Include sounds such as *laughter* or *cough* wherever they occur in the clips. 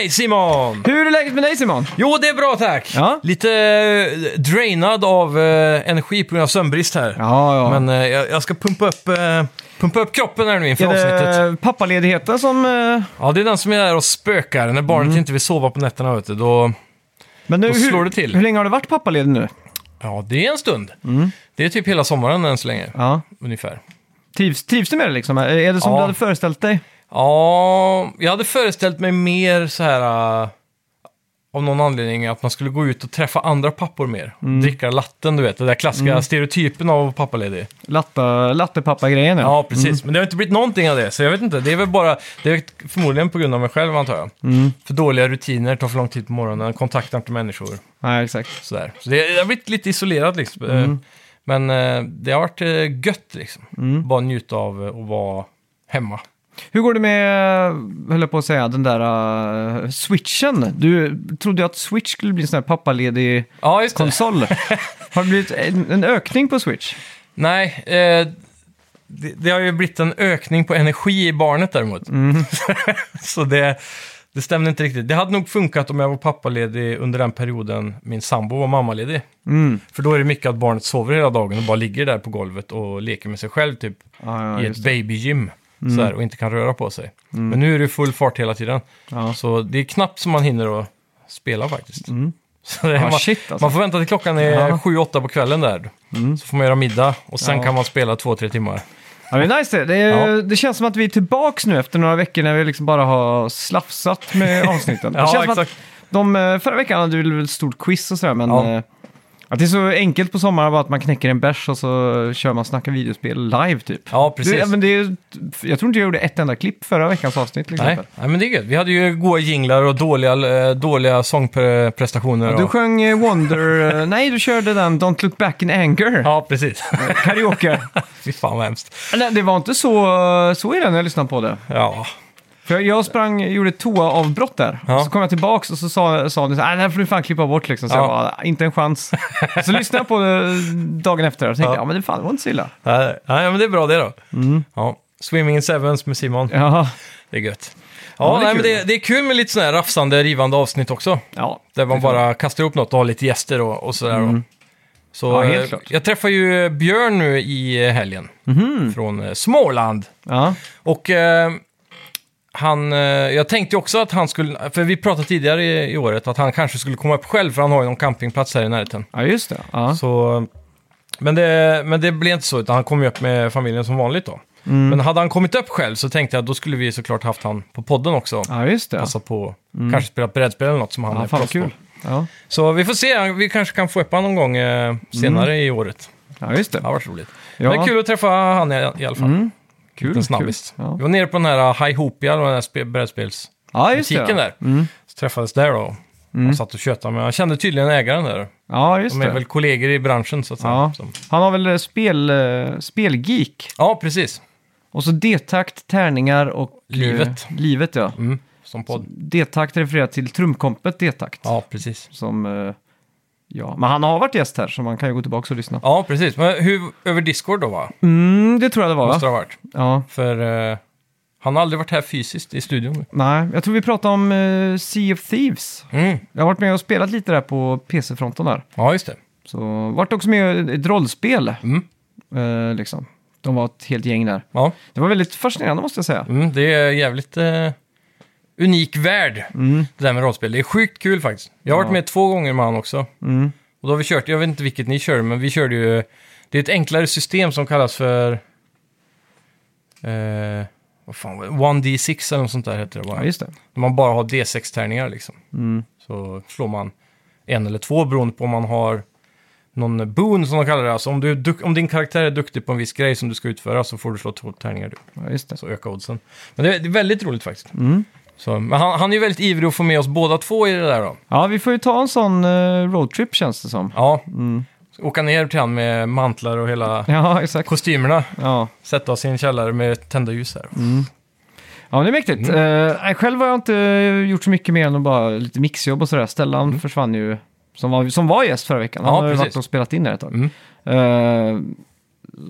mig Simon! Hur är läget med dig Simon? Jo, det är bra tack! Ja. Lite eh, drainad av eh, energi på grund av sömnbrist här. Ja, ja. Men eh, jag, jag ska pumpa upp, eh, pumpa upp kroppen här nu inför är avsnittet. det pappaledigheten som... eh, Ja, det är den som är där och spökar. När barnet inte vill sova på nätterna, vet du, då... Men nu, Då hur, slår det till. Hur länge har du varit pappaledig nu? Ja, det är en stund. Det är typ hela sommaren än så länge, Ja. ungefär. Trivs, trivs du med det liksom? Är det som Ja. du hade föreställt dig? Ja, jag hade föreställt mig mer så här... äh, av någon anledning att man skulle gå ut och träffa andra pappor mer. Mm. Dricka latten, du vet. Den där klassiska stereotypen av pappaledig. Latta, lattepappa-grejen Ja, precis. Men det har inte blivit någonting av det, så jag vet inte. Det är väl bara... Det är förmodligen på grund av mig själv, antar jag. Mm. För dåliga rutiner, tar för lång tid på morgonen, kontaktar inte människor. Nej, exakt. Sådär. Så det, jag har blivit lite isolerad liksom. Eh, Mm. Men eh, det har varit eh, gött liksom. Bara njuta av eh, att vara hemma. Hur går det med, höll jag på att säga, den där uh, switchen? Du trodde ju att Switch skulle bli en sån här pappaledig Ja, just det. konsol. *laughs* har det blivit en, en ökning på Switch? Nej, eh, det, det har ju blivit en ökning på energi i barnet däremot. Mm. *laughs* så det, det stämde inte riktigt. Det hade nog funkat om jag var pappaledig under den perioden min sambo var mammaledig. Mm. För då är det mycket att barnet sover hela dagen och bara ligger där på golvet och leker med sig själv typ Ja, ja, i ett det. Mm. babygym. Sådär, och inte kan röra på sig. Men nu är det full fart hela tiden. Ja. Så det är knappt som man hinner att spela faktiskt. *laughs* Så det, Mm. Ja, man, shit, alltså. man får vänta till klockan är Ja. 7-8 på kvällen där. Så får man göra middag och sen Ja. kan man spela 2-3 timmar. Ja, det är nice det. Det, Ja. det känns som att vi är tillbaks nu efter några veckor när vi liksom bara har slafsat med *laughs* avsnitten. Ja, det känns som exakt. att de, eh, förra veckan hade vi väl ett stort quiz och sådär, men Ja. Att det är så enkelt på sommaren bara att man knäcker en bärs och så kör man snacka videospel live typ. Ja, precis. Det, men det är, jag tror inte jag gjorde ett enda klipp förra veckans avsnitt till Nej. exempel. Nej, men det är gött. Vi hade ju goa jinglar och dåliga, eh, dåliga sångprestationer. Du Och... sjöng eh, Wonder... eh, *laughs* nej, du körde den Don't Look Back in Anger. Ja, precis. Karaoke. *laughs* Fy fan vad hemskt. nej, det var inte så, så illa när jag lyssnade på det. Ja, För jag- sprang, gjorde toaavbrott där. Ja. Så kom jag tillbaks och så sa, sa ni så här, "Nej, det här får du fan klippa bort liksom. Så Ja. jag bara, inte en chans. *laughs* så lyssnade jag på det dagen efter och tänkte, Ja. ja, men det, fan, det var inte så illa. Nej, men det är bra det då. Ja. Swimming in Sevens med Simon. Ja, Det är gött. Ja, Ja, det är nej, men det, det är kul med lite sådana här rafsande, rivande avsnitt också. ja. Där man bara kastar ihop något och har lite gäster och, och sådär. då. Så Ja, helt eh, klart. jag träffar ju Björn nu i eh, helgen. Från eh, Småland. ja. Och eh, han, eh, jag tänkte också att han skulle, för vi pratade tidigare i, i året, att han kanske skulle komma upp själv för han har ju någon campingplats här i närheten. ja just det. Ja. Så, men, det, men det blev inte så, utan han kom ju upp med familjen som vanligt då. Mm. Men hade han kommit upp själv så tänkte jag att då skulle vi såklart haft han på podden också. ja, just det. Passa på, kanske spela brädspel eller något som han ja, är fan proffs på. kul. Ja. Så vi får se, vi kanske kan få upp honom någon gång eh, senare i året. ja, just det. Det har varit roligt. Ja. Men det är kul att träffa han i, i alla fall. Mm. Kul, Liten snabbis. kul. Ja. Vi var nere på den här Highhopia, den här spe- brädspelsbutiken Ja, just det. där. Mm. Så träffades där då. Han satt och tjötade, men jag kände tydligen ägaren där. Ja, just De är det. väl kollegor i branschen så att säga. Ja. Så- Han har väl eh, spel, eh, spelgeek. ja, precis. Och så D-takt, tärningar och... eh, Livet. livet, ja. Mm, som podd. D-takt refererar till trumkompet D-takt. Ja, precis. Som, eh, ja, men han har varit gäst här så man kan ju gå tillbaka och lyssna. Ja, precis. Men hur, över Discord då va? Mm, det tror jag det var Måste det ha varit. Ja, För eh, han har aldrig varit här fysiskt i studion. nej, jag tror vi pratade om eh, Sea of Thieves. Mm. Jag har varit med och spelat lite där på PC-fronten där. Ja, just det. Så vart också med i ett rollspel, Mm. eh, liksom. De var ett helt gäng där. Ja, Det var väldigt fascinerande måste jag säga. mm, det är jävligt eh, unik värld, Mm, det där med rollspel. Det är sjukt kul faktiskt. Jag har varit Ja. med två gånger med han också. mm. Och då har vi kört, jag vet inte vilket ni körde, men vi körde ju... Det är ett enklare system som kallas för... Eh, vad fan var det? 1D6 eller något sånt där heter det bara. Ja, just det. När man bara har D6-tärningar liksom. Mm. Så slår man en eller två beroende på om man har någon boon som de kallar det. Alltså om, du är duk- om din karaktär är duktig på en viss grej som du ska utföra så får du slå två tärningar du. Ja, just det. Så ökar oddsen. Men det är, det är väldigt roligt faktiskt. Mm. Så, men han, han är ju väldigt ivrig att få med oss båda två i det där då. Ja, vi får ju ta en sån uh, roadtrip känns det som. Ja, Mm. åka ner till han med mantlar och hela *laughs* Ja, exakt. kostymerna. Ja. Sätta oss i en källare med tända ljus här. Mm. Ja, det är mäktigt. Mm. Eh, nej, själv har jag inte gjort så mycket mer än att bara lite mixjobb och sådär. Stellan försvann ju, som var, som var gäst förra veckan. Han Mm. Ja, har ju precis. varit och spelat in där ett tag. Mm. Eh,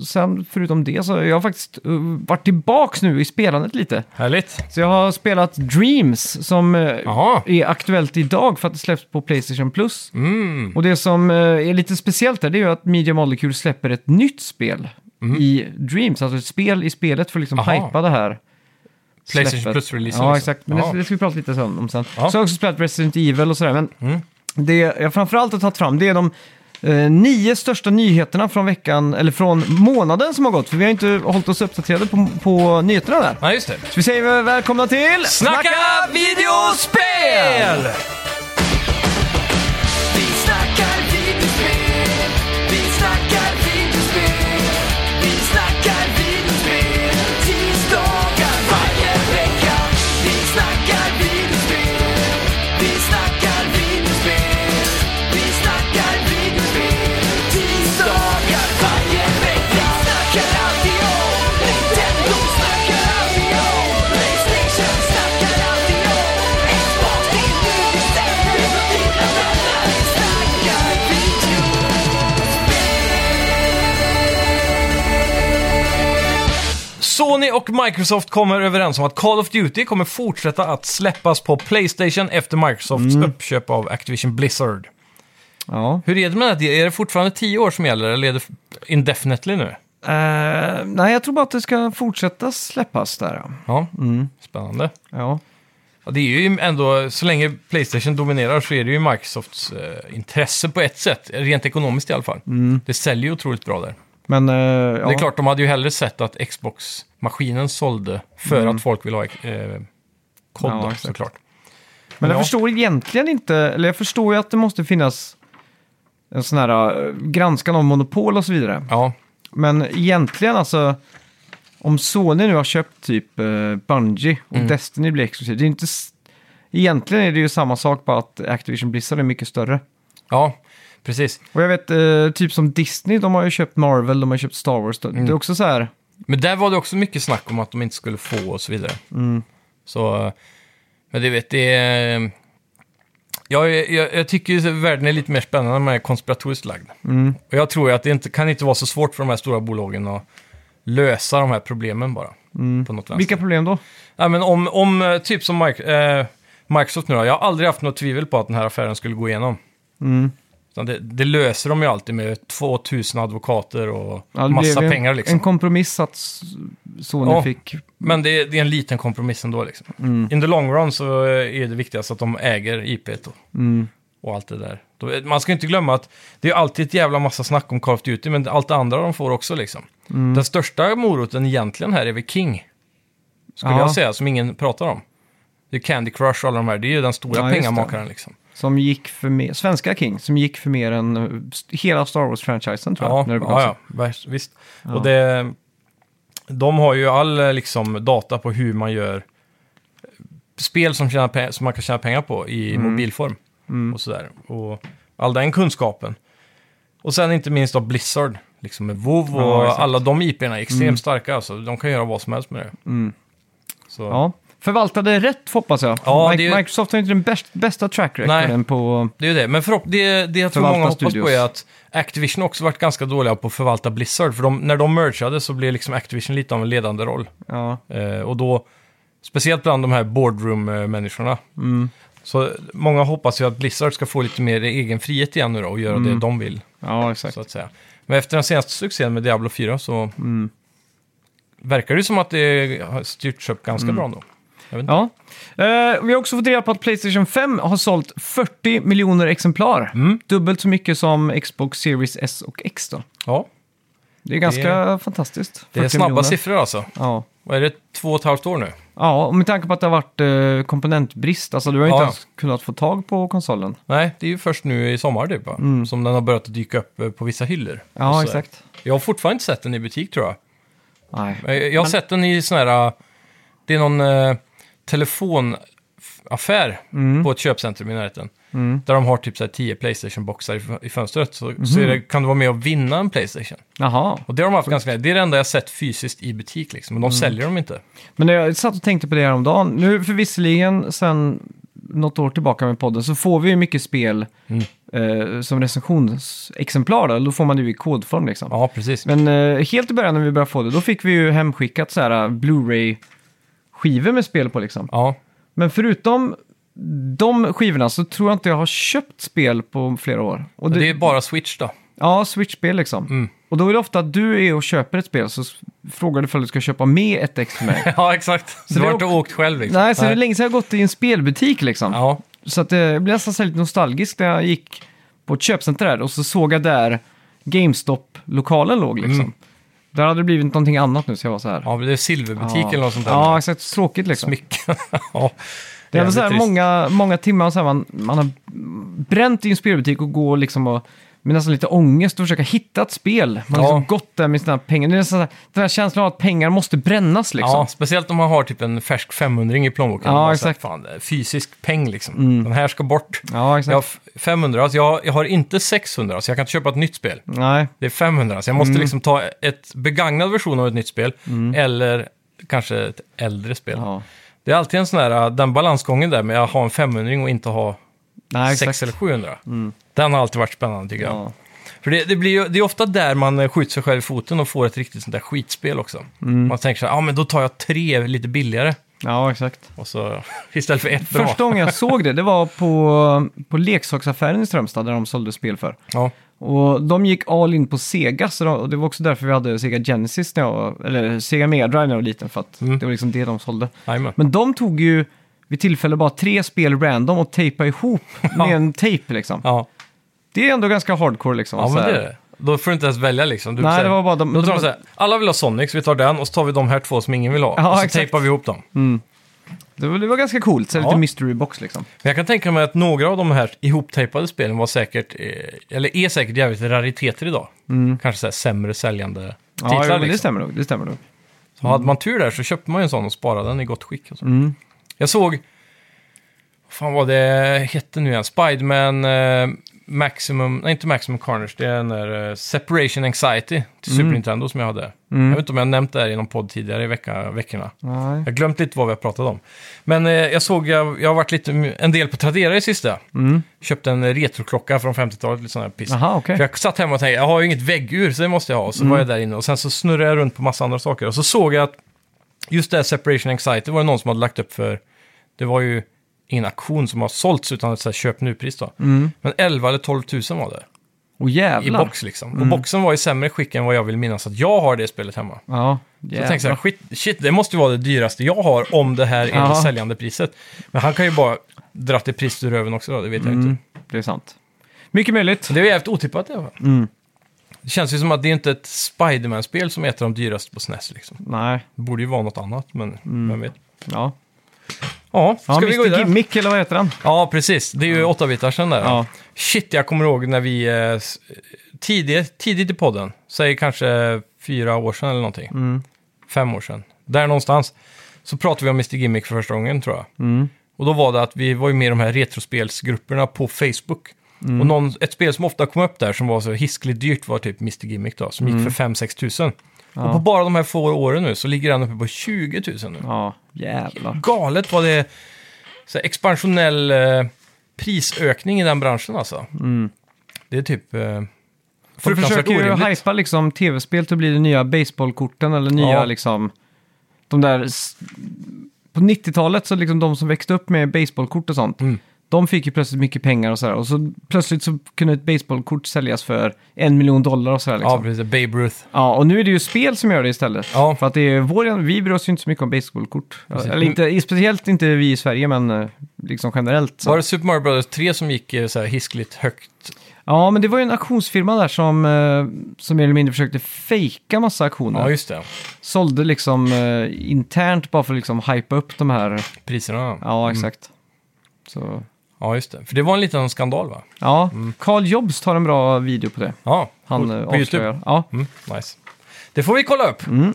sen förutom det så har jag faktiskt uh, varit tillbaks nu i spelandet lite. Härligt. Så jag har spelat Dreams som uh, Jaha. är aktuellt idag för att det släpps på Playstation Plus. Mm. Och det som uh, är lite speciellt där det är ju att Media Molecule släpper ett nytt spel i Dreams. Alltså ett spel i spelet för att liksom. Aha. hypa det här. Playstation släppet. Plus-releasen Ja, exakt. Men det, det ska vi prata lite sen- om sen. Ja. Så har jag också spelat Resident Evil och sådär. Men Mm. det jag framförallt har tagit fram det är de eh, nio största nyheterna från veckan, eller från månaden som har gått. För vi har inte hållit oss uppdaterade på, på nyheterna där. Ja, just det. Så vi säger välkomna till Snacka videospel! Microsoft kommer överens om att Call of Duty kommer fortsätta att släppas på Playstation efter Microsofts uppköp av Activision Blizzard. Ja. Hur är det med det? Är det fortfarande 10 år som gäller eller är det indefinitely nu? Eh, nej, jag tror bara att det ska fortsätta släppas där. ja. Ja, spännande. Ja. Ja, det är ju ändå, så länge Playstation dominerar så är det ju Microsofts eh, intresse på ett sätt, rent ekonomiskt i alla fall. Det säljer ju otroligt bra där. Men eh, ja. Det är klart, de hade ju hellre sett att Xbox-maskinen sålde för att folk vill ha eh, kod, Ja, såklart. Men jag Ja. förstår egentligen inte, eller jag förstår ju att det måste finnas en sån här uh, granskan av monopol och så vidare. Ja, Men egentligen alltså, om Sony nu har köpt typ uh, Bungie och Mm. Destiny blir exklusivt, det är inte... Egentligen är det ju samma sak, bara att Activision Blizzard är mycket större. ja precis. Och jag vet, eh, typ som Disney, de har ju köpt Marvel, de har köpt Star Wars. Mm. Det är också så här, Men där var det också mycket snack om att de inte skulle få och så vidare. Mm. Så, men det vet, det är... Jag, jag, jag tycker världen är lite mer spännande när man är konspiratoriskt lagd. Mm. Och jag tror att det inte, kan inte vara så svårt för de här stora bolagen att lösa de här problemen bara. På något. Mm. vilka problem då? Ja, men om, om eh, typ som Mic- eh, Microsoft nu då, jag har aldrig haft något tvivel på att den här affären skulle gå igenom. Mm. Det, det löser de ju alltid med 2000 advokater och Ja, massa ju pengar en, liksom. En kompromiss att Sony Ja. fick... Men det, det är en liten kompromiss ändå liksom. Mm. In the long run så är det viktigast att de äger IP och, Mm. och allt det där. Man ska inte glömma att det är alltid ett jävla massa snack om Call of Duty, men allt det andra de får också liksom. Mm. Den största moroten egentligen här är väl King. Skulle Ja. jag säga, som ingen pratar om. Det är Candy Crush och alla de här, det är ju den stora Ja, pengamakaren liksom. Som gick för mer, svenska King, som gick för mer än eh, hela Star Wars-franchisen tror jag. Ja, när det ja, ja, visst. Och det, de har ju all eh, liksom, data på hur man gör spel som, tjänar som man kan tjäna pengar på i Mm. mobilform. Och sådär. Och all den kunskapen. Och sen inte minst då Blizzard, liksom med WoW och Ja, alla de IP'erna är extremt starka. Alltså. De kan göra vad som helst med det. Mm. Så, Ja. Förvaltade rätt hoppas jag. Ja, Mi- det Microsoft har inte den bäst, bästa track recorden på... Det är ju det. Men förhopp- det, det jag tror många hoppas studios. på är att Activision också varit ganska dåliga på att förvalta Blizzard. För de, när de mergade så blev liksom Activision lite av en ledande roll. Ja. Eh, och då, speciellt bland de här boardroom-människorna. Mm. Så många hoppas ju att Blizzard ska få lite mer egen frihet igen nu då och göra Mm. det de vill, ja, exakt. så att säga. Men efter den senaste succén med Diablo 4 så Mm. verkar det som att det har styrts upp ganska bra ändå. Ja. Eh, vi har också fått reda på att Playstation 5 har sålt 40 miljoner exemplar. Mm. Dubbelt så mycket som Xbox Series S och X då. Ja, Det är ganska fantastiskt. det är 40 snabba miljoner. siffror alltså. Ja. Vad är det, två och ett halvt år nu? ja, och med tanke på att det har varit eh, komponentbrist. Alltså du har ju inte Ja. ens kunnat få tag på konsolen. Nej, det är ju först nu i sommar typ, va? som den har börjat dyka upp eh, på vissa hyllor. Mm. Ja, så. exakt. Jag har fortfarande inte sett den i butik tror jag. Nej. Eh, Jag har sett den i sån här... eh, Det är någon eh, telefonaffär Mm. på ett köpcentrum i närheten. Där de har typ så här 10 Playstation-boxar i, i fönstret. Så, så är det, kan du vara med och vinna en Playstation. Jaha. Och det har de haft ganska Det är det enda jag sett fysiskt i butik liksom. Mm. Men de säljer dem inte. Men jag satt och tänkte på det här om dagen. Nu för visserligen sen något år tillbaka med podden så får vi ju mycket spel Mm. eh, som recensionsexemplar. Då. då får man det ju i kodform liksom. Ja, precis. Men eh, helt i början när vi började få det, då fick vi ju hemskickat så här eh, Blu-ray-skivor med spel på liksom. Ja, Men förutom de skivorna så tror jag inte jag har köpt spel på flera år. Och det är bara Switch då. Ja, Switch-spel liksom. Mm. Och då är det ofta att du är och köper ett spel så frågar du ifall du ska köpa med ett ex till mig. *laughs* Ja, exakt. Så du det har inte åkt själv liksom. Nej, så det är länge sedan jag gått i en spelbutik liksom. Ja, Så att det jag blev nästan lite nostalgisk när jag gick på ett köpcenter där och så såg jag där GameStop-lokalen låg liksom. Mm. Där hade det blivit någonting annat nu så jag var så här. ja det är silverbutik eller något sånt där. Ja, exakt. Tråkigt liksom. Smycken. *laughs* ja, Det är så här många, många timmar så här, man, man har bränt i en spelbutik och gå liksom och med nästan lite ångest och försöka hitta ett spel. Man har Ja. liksom gått där med sina pengar. Det är nästan så här, den här känslan av att pengar måste brännas liksom. Ja, speciellt om man har typ en färsk 500 i plånboken. Ja, Bara så här, exakt. Fan, det är fysisk peng liksom. Den här ska bort. Ja, exakt. Jag har f- 500, alltså jag, jag har inte 600, så jag kan inte köpa ett nytt spel. Nej, Det är 500, så jag måste Mm. liksom ta ett begagnad version av ett nytt spel. Eller kanske ett äldre spel. ja. Det är alltid en sån här, äh, den balansgången där med att ha en 500 och inte ha Nej, 6 exakt. Mm. eller 700. Den har alltid varit spännande tycker jag. Ja. För det, det, blir ju, det är ofta där man eh, skjuter sig själv i foten och får ett riktigt sånt där skitspel också. Mm. Man tänker så här, ja men då tar jag tre lite billigare. ja, exakt. Och så *laughs* istället för ett bra. Första gången jag såg det, det var på, på leksaksaffären i Strömstad där de sålde spel för. Ja, Och de gick all in på Sega, så de, och det var också därför vi hade Sega Genesis, när jag, eller Sega Mega Drive när jag var liten, för att Mm. det var liksom det de sålde. jajamän. Men de tog ju vid tillfälle bara tre spel random och tejpade ihop *laughs* med en tejp liksom. Ja, Det är ändå ganska hardcore liksom. ja så men det är det. Då får du inte ens välja liksom. Du, Nej, så här- det var bara de- Då de- tar de så här, alla vill ha Sonic, så vi tar den och så tar vi de här två som ingen vill ha. Ja, och så exakt. tejpar vi ihop dem. Det, var, det var ganska coolt, så Ja. lite mystery box liksom. Men jag kan tänka mig att några av de här ihoptejpade spelen var säkert, eh, eller är säkert jävligt rariteter idag. Kanske så här sämre säljande Ja, titlar jo, men det liksom. stämmer nog. Det stämmer nog. Så hade man tur där så köpte man ju en sån och sparade den i gott skick. Och så. Mm. Jag såg, vad fan vad det hette nu igen, Spiderman eh, Maximum, nej inte Maximum Carnage, det är den där eh, Separation Anxiety till Super Nintendo som jag hade. Jag vet inte om jag har nämnt det här i någon podd tidigare i vecka, veckorna. Nej. Jag har glömt lite vad vi har pratat om. Men eh, jag såg, jag, jag har varit lite, en del på Tradera i sista. Köpte en retroklocka från 50-talet, lite sån här piss. Jaha, okej. För jag satt hemma och tänkte, jag har ju inget väggur, så det måste jag ha. Och så var jag där inne och sen så snurrade jag runt på massa andra saker. Och så såg jag att just det här Separation Anxiety var det någon som hade lagt upp för, det var ju ingen auktion som har sålts utan ett så här köp nu-pris då. Men 11 eller 12 000 var det Och i jävlar. box liksom. Och boxen var i sämre skick än vad jag vill minnas att jag har det spelet hemma. Ja, Så jag tänkte så här, jävlar. shit, shit, det måste ju vara det dyraste jag har om det här är Ja. det säljande priset. Men han kan ju bara dra till pris ur röven också då, det vet jag Mm. inte. Det är sant. Mycket möjligt. Det är jävligt otippat i alla fall. Mm. Det känns ju som att det är inte ett Spiderman-spel som är ett av de dyraste på SNES liksom. Nej, Det borde ju vara något annat, men vem vet. ja. Ja, ska ja vi gå Mr. vidare? Gimmick, eller vad heter han? Ja, precis. Det är ju 8-bitars där. Ja. Shit, jag kommer ihåg när vi eh, s- tidigt, tidigt i podden, säg kanske fyra år sedan eller någonting, Mm. fem år sedan, där någonstans, så pratade vi om Mr. Gimmick för första gången tror jag. Mm. Och då var det att vi var ju med i de här retrospelsgrupperna på Facebook. Mm. Och någon, ett spel som ofta kom upp där som var så hiskligt dyrt var typ Mr. Gimmick då, som Mm. gick för 5-6 tusen. Och på bara de här få åren nu så ligger den uppe på 20 000 nu. Ja, jävlar. Galet vad det är så här expansionell eh, prisökning i den branschen alltså. Det är typ eh, De fruktansvärt försöker ju hypa liksom tv-spel till att bli de nya baseballkorten eller nya Ja. liksom... De där... På 90-talet så liksom de som växte upp med baseballkort och sånt. Mm. De fick ju plötsligt mycket pengar och sådär. Och så plötsligt så kunde ett baseballkort säljas för en miljon dollar och sådär liksom. Ja, precis. Babe Ruth. Ja, och nu är det ju spel som gör det istället. Ja. För att det är vår, vi bryr oss ju inte så mycket om baseballkort. Precis. Eller inte, speciellt inte vi i Sverige, men eh, liksom generellt. Så. Var det Super Mario Bros 3 som gick eh, så här hiskligt högt? Ja, men det var ju en auktionsfirma där som, eh, som mer eller mindre försökte fejka massa auktioner. Ja, just det. Sålde liksom internt bara för att liksom hypa upp de här. Priserna. Ja, exakt. Så, Ja, just det. För det var en liten skandal va? ja, Carl Jobs tar en bra video på det. Ja, Han på, eh, på YouTube. Ja. Mm, nice. Det får vi kolla upp. Mm.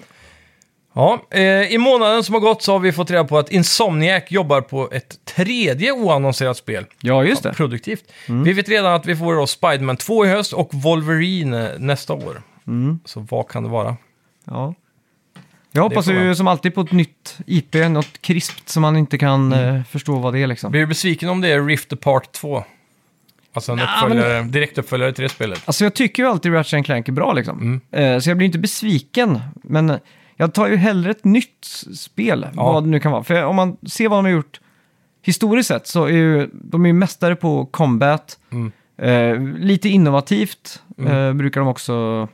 Ja, eh, I månaden som har gått så har vi fått reda på att Insomniac jobbar på ett tredje oannonserat spel. ja, just det. Produktivt. Mm. Vi vet redan att vi får då Spiderman 2 i höst och Wolverine eh, nästa år. Mm. Så vad kan det vara? Ja. Jag hoppas ju som alltid på ett nytt IP, något krispt som man inte kan eh, förstå vad det är liksom. Blir du besviken om det är Rift Apart 2? Alltså en Nja, uppföljare, direkt uppföljare till det spelet. Alltså jag tycker ju alltid Ratchet Clank är bra liksom. Mm. Eh, så jag blir inte besviken. Men jag tar ju hellre ett nytt spel, Ja. vad det nu kan vara. För om man ser vad de har gjort historiskt sett så är ju de är ju mästare på combat. Mm. Eh, lite innovativt eh, brukar de också...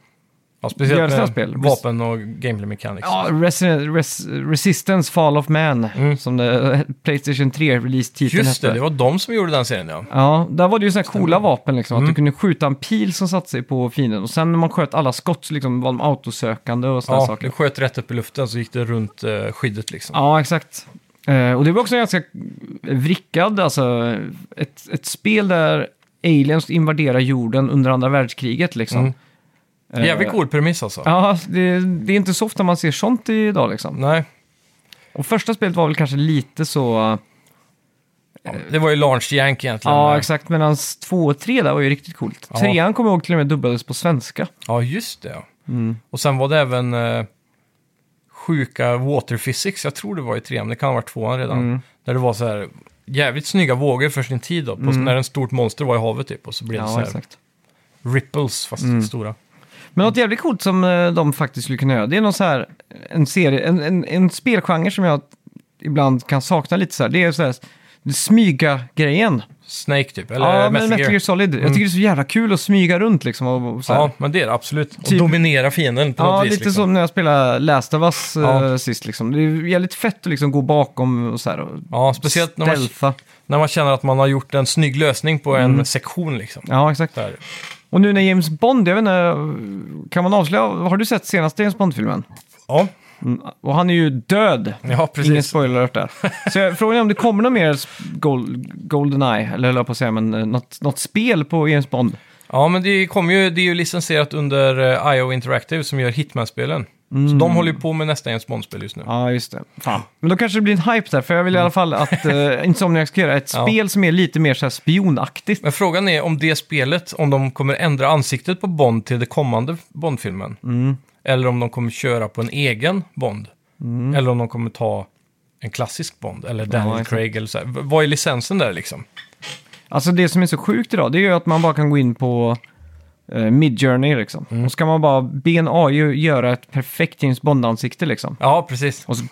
Ja, speciellt med spel. vapen och gameplay mechanics. Ja, Res Resistance Fall of Man, Mm. som det, Playstation 3-release-titeln Just det, hette. det var de som gjorde den serien ja. Ja, där var det ju sådana coola vapen liksom. Att Mm. du kunde skjuta en pil som satte sig på fienden. Och sen när man sköt alla skott så liksom var de autosökande och sådana Ja, saker. du sköt rätt upp i luften så gick det runt eh, skyddet liksom. Ja, exakt. Eh, och det var också ganska vrickad, alltså ett, ett spel där aliens invaderar jorden under andra världskriget liksom. Mm. Eh, Jävligt cool premiss alltså. Ja, det, det är inte så ofta man ser sånt idag liksom. Nej, Och första spelet var väl kanske lite så... det var ju launch jank egentligen. Ja, Eh, exakt. Medan två och tre där var ju riktigt coolt. Ja. Trean kommer jag ihåg till och med dubbades på svenska. Ja, just det. Ja. Mm. Och sen var det även eh, sjuka water physics, jag tror det var i trean, det kan ha varit tvåan redan. Mm. Där det var så här jävligt snygga vågor för sin tid då, på, när en stort monster var i havet typ. Och så blev det så Ja, här exakt. ripples, fast Mm. stora. Men något jävligt coolt som eh, de faktiskt skulle kunna göra, det är någon så här, en serie, en, en, en spelgenre som jag ibland kan sakna lite så här. Det är så här, smyga-grejen. Snake typ, eller Ja, men Metal Gear. Solid. Jag tycker det är så jävla kul att smyga runt liksom. Och, och så här. Ja, men det är det absolut. Och Typ- dominera fienden på Ja, något vis. lite liksom. som när jag spelade Last of Us eh, Ja. sist liksom. Det är jävligt fett att liksom gå bakom och så här. Och Ja, speciellt när man, stealtha. när man känner att man har gjort en snygg lösning på Mm. en sektion liksom. Ja, exakt. Där. Och nu när James Bond, jag vet inte, kan man avslöja, har du sett senaste James Bond-filmen? Ja, Mm, Och han är ju död. ja Ingen precis. spoiler alert där. Så jag, frågan är om det kommer något mer Gold, Goldeneye, eller höll jag på att säga, men eh, något, något spel på James Bond. Ja, men det, kommer ju, det är ju licensierat under eh, IO Interactive som gör Hitman-spelen. Så Mm. de håller ju på med nästa James Bond-spel just nu. Ja, just det. Fan. Men då kanske det blir en hype där, för jag vill i alla fall att *laughs* uh, Insomniac ska göra ett Ja. spel som är lite mer så här spionaktigt. Men frågan är om det spelet, om de kommer ändra ansiktet på Bond till det kommande Bond-filmen. Mm. Eller om de kommer köra på en egen Bond. Mm. Eller om de kommer ta en klassisk Bond, eller Daniel exakt. Craig eller så här. V- Vad är licensen där liksom? Alltså det som är så sjukt idag, det är ju att man bara kan gå in på uh, Midjourney liksom. Mm. Och så kan man bara be en AI göra ett perfekt James Bond-ansikte liksom. Ja, precis. Och så,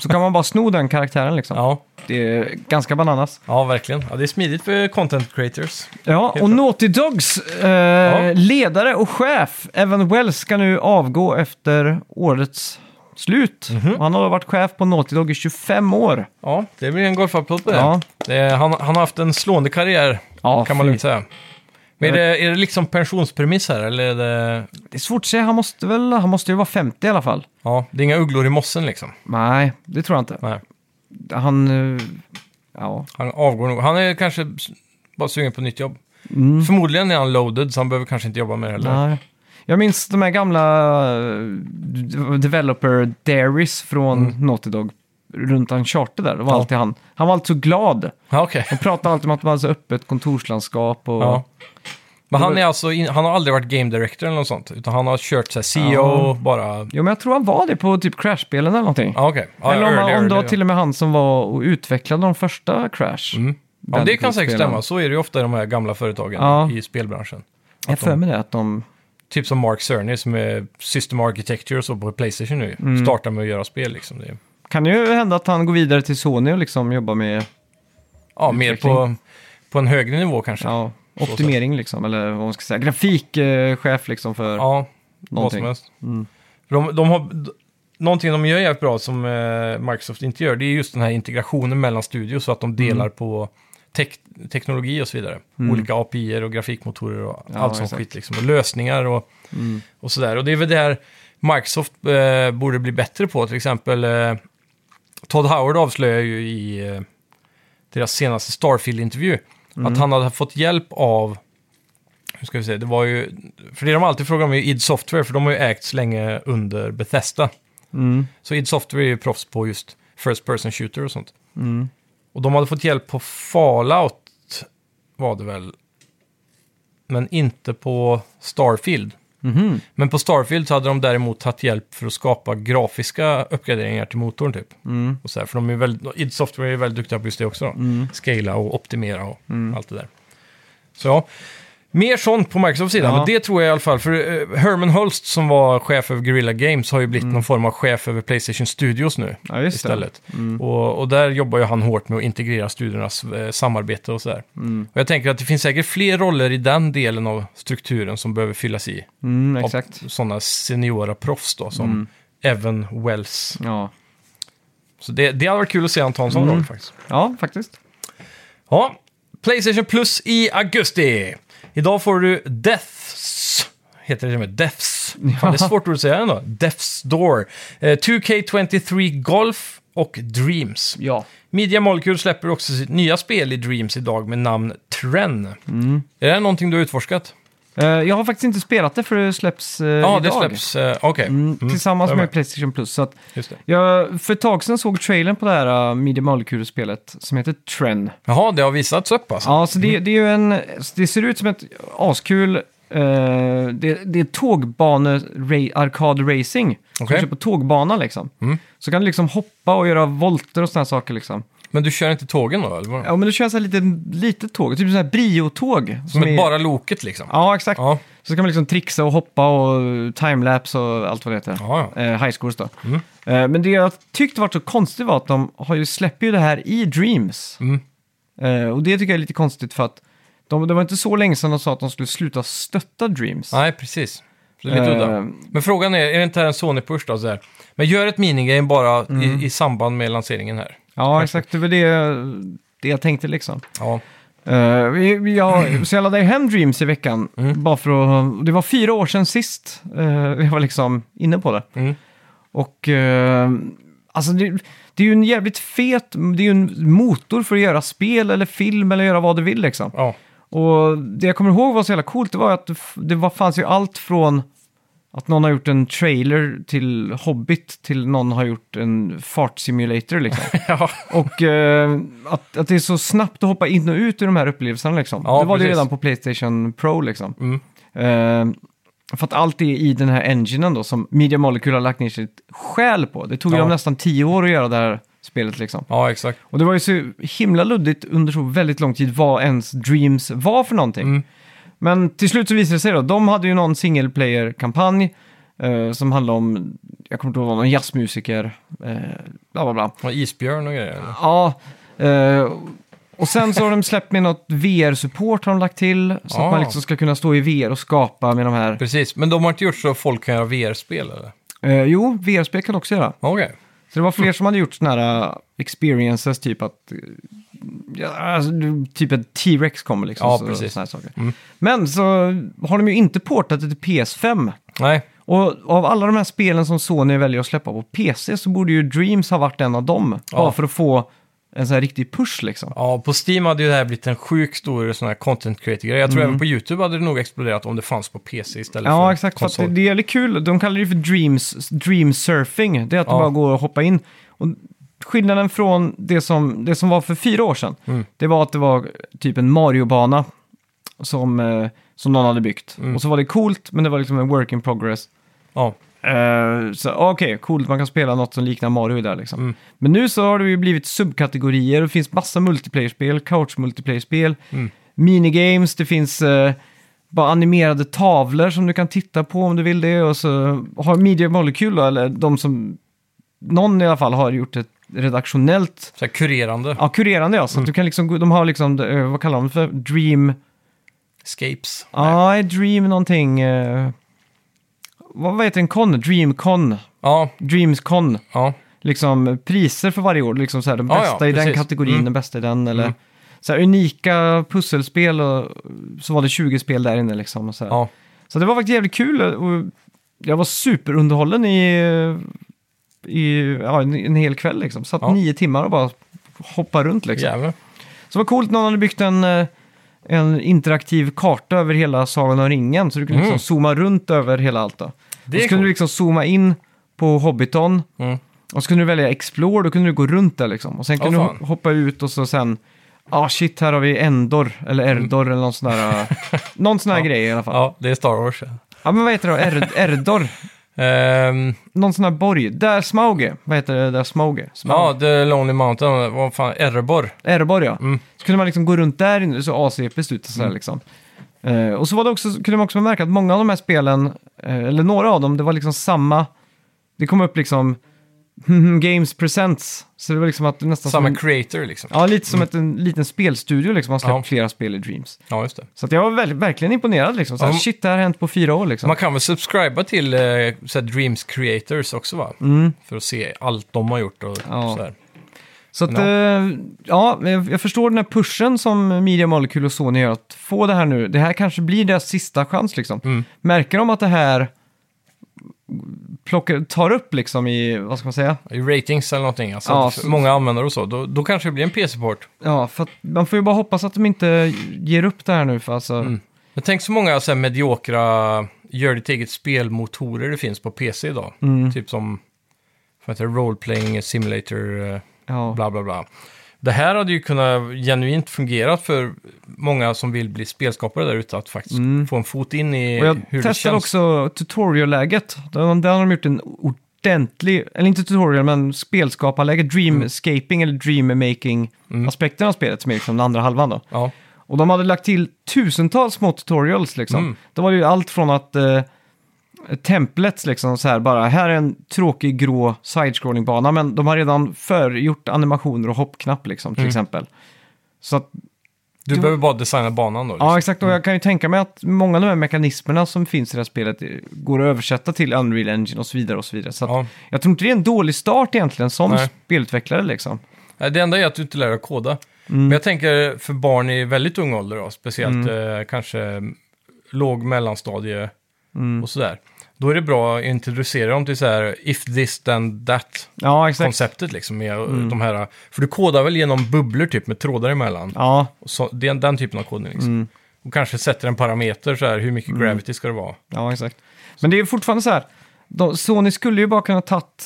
så kan man bara sno den karaktären liksom. Ja, Det är ganska bananas. ja verkligen. Ja, det är smidigt för content creators. Ja, och. Naughty Dogs eh, ledare och chef, Evan Wells, ska nu avgå efter årets slut. Mhm. Han har varit chef på Naughty Dog i 25 år. Ja, det blir en golfapplåd på det. Ja. det är, han, han har haft en slående karriär, Ja, kan man lugnt säga. Men är det, är det liksom pensionspremiss här, eller är det... Det är svårt att säga, han måste väl, han måste ju vara 50 i alla fall. Ja, det är inga ugglor i mossen liksom. Nej, det tror jag inte. Nej, Han, eh, ja. han avgår nog. Han är kanske bara sugen på nytt jobb. Mm. Förmodligen är han loaded, så han behöver kanske inte jobba mer heller. Nej. Jag minns de här gamla eh, developer diaries från Mm. Naughty Dog runt Uncharted där. Det var Ja. alltid han. Han var alltid så glad. Ja, okej. De pratade alltid om att de hade så öppet kontorslandskap och... Ja. Men han, är alltså in, han har aldrig varit game director eller något sånt, utan han har kört så CEO Ja. bara... Jo, men jag tror han var det på typ Crash-spelen eller någonting. Ja, okej. Ja, eller om, early, han, om det var till och med han som var och utvecklade de första Crash. Mm. Ja, det kan säkert stämma. Så är det ju ofta i de här gamla företagen Ja. i spelbranschen. Jag Att har för mig det, att de... typ som Mark Cerny som är System Architecture och så på Playstation nu. Mm. Startar med att göra spel liksom. Det är, Kan det ju hända att han går vidare till Sony och liksom jobbar med ja, mer Utveckling. på, på en högre nivå kanske. ja, optimering liksom, eller vad man ska säga. Grafikchef liksom för Ja, vad någonting. som helst. Mm. De, de har, d- någonting de gör jävligt bra som eh, Microsoft inte gör, det är just den här integrationen mellan studios så att de delar Mm. på tek- teknologi och så vidare. Olika API och grafikmotorer och Ja, allt sånt exakt. skit liksom. Och lösningar och, Mm. och sådär. Och det är väl det här Microsoft eh, borde bli bättre på. Till exempel eh, Todd Howard avslöjar ju i eh, deras senaste Starfield-intervju Mm. att han hade fått hjälp av hur ska vi säga, det var ju, för det de alltid frågar om är ju id Software, för de har ju ägts länge under Bethesda. Mm. Så id Software är ju proffs på just First Person Shooter och sånt. Mm. Och de hade fått hjälp på Fallout, var det väl. Men inte på Starfield. Mhm. Men på Starfield så hade de däremot tagit hjälp för att skapa grafiska uppgraderingar till motorn typ. Mm. Och så här, för de är väldigt, id Software är väldigt duktiga på just det också. Då. Scala och optimera och Mm. allt det där. Så ja, mer sånt på Microsoft-sidan. Ja. Men det tror jag i alla fall. För eh, Herman Hulst som var chef över Guerrilla Games har ju blivit någon form av chef över Playstation Studios nu. Mm. Ja, istället. Mm. Och, och där jobbar ju han hårt med att integrera studiernas eh, samarbete och sådär. Mm. Och jag tänker att det finns säkert fler roller i den delen av strukturen som behöver fyllas i. Mm, Av exakt. sådana seniora proffs då, som Mm. Evan Wells. Ja. Så det, det hade varit kul att se han ta en sån Mm. roll faktiskt. ja, faktiskt. Ja, Playstation Plus i augusti. Idag får du Deaths, heter det Deaths. Fan, det är svårt att säga ändå. Death's Door. Eh, 2K23 Golf och Dreams. Ja. Media Molecule släpper också sitt nya spel i Dreams idag med namn Tren. Mm. Är det här någonting du har utforskat? Eh, jag har faktiskt inte spelat det för det släpps Ja, idag. det släpps. eh, Okej. Mm, Mm, tillsammans jag med. Playstation Plus. Så att Just det. jag för ett tag sedan såg trailern på det här uh, Media Molecule-spelet som heter Tren. Jaha, det har visats upp alltså? Ja, så det, det är ju en... Det ser ut som ett askul... eh, det, det är tågbane-arkad-racing. Okej. Okay. på tågbana liksom. Mm. Så kan du liksom hoppa och göra volter och sådana saker liksom. Men du kör inte tågen då, eller? Ja, men du kör så här lite litet tåg, typ så här Brio-tåg. Som är- bara loket liksom? Ja, exakt. Ja, Så kan man liksom trixa och hoppa och timelapse och allt vad det heter. ja. ja. Eh, high scores då. Mm. Eh, men det jag tyckte var så konstigt var att de har ju, släpper ju det här i Dreams. Mm. Eh, och det tycker jag är lite konstigt för att de, det var inte så länge sedan de sa att de skulle sluta stötta Dreams. Nej, precis. Så det är lite Eh, udda. Men frågan är, är det inte här en Sony-push då? Så här? Men gör ett minigame bara Mm. i, i samband med lanseringen här. Ja, exakt. Det var det, det jag tänkte liksom. Ja, Uh, vi, jag, så jag laddade hem Dreams i veckan. Mm. Bara för att, det var fyra år sedan sist uh, jag var liksom inne på det. mm. Och eh, alltså det, det är ju en jävligt fet, det är ju en motor för att göra spel eller film eller göra vad du vill liksom. ja. Och det jag kommer ihåg var så jävla coolt, det var att det, f- det var, fanns ju allt från att någon har gjort en trailer till Hobbit till någon har gjort en fartsimulator liksom. *laughs* ja. Och eh, att, att det är så snabbt att hoppa in och ut ur de här upplevelserna liksom. Ja, det var det precis. redan på Playstation Pro liksom. Mm. Eh, för att allt är i den här enginen då som Media Molecule har lagt ner sitt själ på. Det tog Ja. dem nästan tio år att göra det här spelet liksom. ja, exakt. Och det var ju så himla luddigt under så väldigt lång tid vad ens Dreams var för någonting. Mm. Men till slut så visade det sig då, de hade ju någon single player-kampanj eh, som handlade om, jag kommer inte ihåg vad, någon jazzmusiker, eh, bla bla bla. Och isbjörn och grejer. Eller? Ja, eh, och sen så har de släppt med något VR-support har de lagt till. Så Ah. att man liksom ska kunna stå i VR och skapa med de här. Precis, men de har inte gjort så att folk kan göra VR-spel eller? Eh, jo, VR-spel kan också göra. Okej. Så det var fler som hade gjort sådana här uh, experiences, typ att... eh, Ja, alltså, du- typ ett T-Rex kommer liksom. Ja, så, precis. såna här saker. Mm. Men så har de ju inte portat det till PS5. Nej, Och av alla de här spelen som Sony väljer att släppa på PC så borde ju Dreams ha varit en av dem. Ja. Bara för att få en sån här riktig push liksom. ja, på Steam hade ju det här blivit en sjuk stor sån här content creator-grej. Jag tror Mm. även på YouTube hade det nog exploderat om det fanns på PC istället Ja, för exakt. För att det, konsol. det är jävligt kul. De kallar det för dreams, dream surfing. Det är att Ja. du bara går och hoppar in. Och skillnaden från det som, det som var för fyra år sedan, Mm. det var att det var typ en Mario-bana som, eh, som någon hade byggt. Mm. Och så var det coolt, men det var liksom en work in progress. Ja, Eh, så okej, coolt, man kan spela något som liknar Mario där liksom. Mm. Men nu så har det ju blivit subkategorier, det finns massa multiplayer-spel, couch-multiplayer-spel, Mm. minigames, det finns eh, bara animerade tavlor som du kan titta på om du vill det. Och så har Media Molecule, eller de som, någon i alla fall har gjort ett redaktionellt, så här kurerande. ja kurerande ja, så Mm. att du kan liksom, de har liksom, eh, vad kallar de för, Dream, Escapes. ja, Dream någonting, eh, vad, vad heter en con? Dreamcon, Ja, Dreamscon. ja. liksom priser för varje år. Liksom så här, den Ja, ja, bästa i den precis. kategorin, Mm. den bästa i den. Eller Mm. så här, unika pusselspel och så var det 20 spel där inne. Liksom, och så, här. ja. så det var faktiskt jävligt kul. Och jag var superunderhållen i, i ja, en, en hel kväll. Liksom. Satt Ja. nio timmar och bara hoppa runt. Liksom. Jävlar. Så det var coolt, någon hade byggt en, eh, en interaktiv karta över hela Sagan om ringen. Så du kunde Mm. liksom zooma runt över hela allt. Då. Det och är så kunde du coolt. liksom zooma in på Hobbiton. Mm. Och så kunde du välja Explore, då kunde du gå runt där liksom. Och sen kunde fan. du hoppa ut och så sen, ah shit, här har vi Endor, eller Erdor eller någon sån där, *laughs* någon sån här grej i alla fall. Ja. Det är Star Wars. Ja, men vad heter det? Er, Erdor? Ehm, Någon sån här borg. Där Smaug är. Vad heter det där Smaug är? Smaug. ja, The Lonely Mountain, vad fan, Erebor. Erebor ja. Mm. Så kunde man liksom gå runt där inne, så ACPs ut och sådär liksom. Eh, och så var det också, kunde man också märka att många av de här spelen, eh, eller några av dem, det var liksom samma, det kom upp liksom Games Presents. Så det var liksom att det nästan Samma som creator liksom. Ja, lite som ett, en liten spelstudio liksom, man släppt Ja. flera spel i Dreams. Ja, just det. Så jag var väl, verkligen imponerad liksom. Så här, Ja. shit, det här har hänt på fyra år liksom. Man kan väl subscriba till eh, så Dreams Creators också va? För att se allt de har gjort och Ja. sådär. Så att, Ja. ja, ja jag jag förstår den här pushen som Media Molecule och Sony gör att få det här nu. Det här kanske blir deras sista chans liksom. Mm. Märker de att det här plockar, tar upp liksom i, vad ska man säga? I ratings eller någonting, alltså Ja, så- många användare och så, då, då kanske det blir en PC-port. Ja, för att man får ju bara hoppas att de inte ger upp det här nu för alltså. Mm. Jag tänker så många så här, mediokra gör ditt eget spelmotorer det finns på PC idag. Mm. Typ som vad heter det, Role Playing Simulator, eh, Ja. bla bla bla. Det här hade ju kunnat genuint fungera för många som vill bli spelskapare där ute, att faktiskt få en fot in i Mm. Och jag hur det känns. också tutorial-läget. Där, där har de gjort en ordentlig, eller inte tutorial, men spelskaparläge, dreamscaping eller dreammaking-aspekten av spelet som är liksom den andra halvan då. Ja, Och de hade lagt till tusentals små tutorials liksom. Mm. Det var ju allt från att eh, templets liksom så här bara, här är en tråkig grå side-scrolling-bana, men de har redan förgjort animationer och hoppknapp liksom till Mm. exempel. Så att, du Du- behöver bara designa banan då. Liksom. ja exakt, och jag kan ju tänka mig att många av de här mekanismerna som finns i det här spelet eh, går att översätta till Unreal Engine och så vidare och så vidare. Så att, Ja. jag tror inte det är en dålig start egentligen som Nej. spelutvecklare liksom. Nej, Det enda är att du inte lär dig att koda. Mm. Men jag tänker för barn i väldigt ung ålder då, speciellt eh, kanske låg mellanstadie Mm. och sådär. Då är det bra att introducera dem till så här if this then that Ja, konceptet liksom. Med de här, för du kodar väl genom bubblor typ med trådar emellan. Ja, Och Så, är den typen av kodning liksom. Mm. Och kanske sätter en parameter så här, hur mycket gravity ska det vara? Ja, exakt. Men det är fortfarande så här, de, Sony skulle ju bara kunna tagit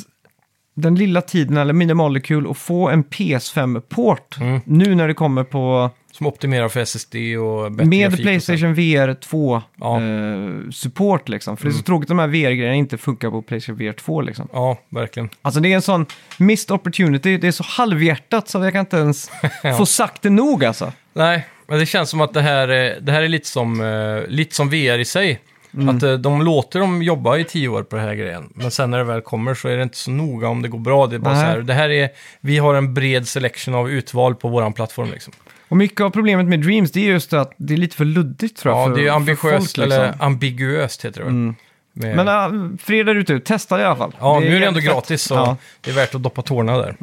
den lilla tiden, eller Minimolecule, och få en PS5-port Mm. nu när det kommer på, Som optimerar för SSD och bättre med grafik och så. Playstation VR 2 Ja. Mm. eh, support liksom. För det är så tråkigt att de här VR-grejerna inte funkar på Playstation VR 2 liksom. Ja, verkligen. Alltså det är en sån missed opportunity, det är så halvhjärtat så jag kan inte ens *laughs* få sagt det nog alltså. Nej, men det känns som att det här, är- det här är lite som, eh, lite som VR i sig. Mm. Att eh, de låter dem jobba i tio år på den här grejen. Men sen när det väl kommer så är det inte så noga om det går bra. Det är bara Nej. så här, det här är, vi har en bred selection av utval på våran plattform liksom. Och mycket av problemet med Dreams det är just att det är lite för luddigt tror jag. Ja, för, det är ambitiöst, folk, eller liksom. ambiguöst heter det väl. Mm. Med, Men äh, för er där ute, testa det i alla fall. ja, nu är det ändå fett. gratis så Ja. det är värt att doppa tårna där.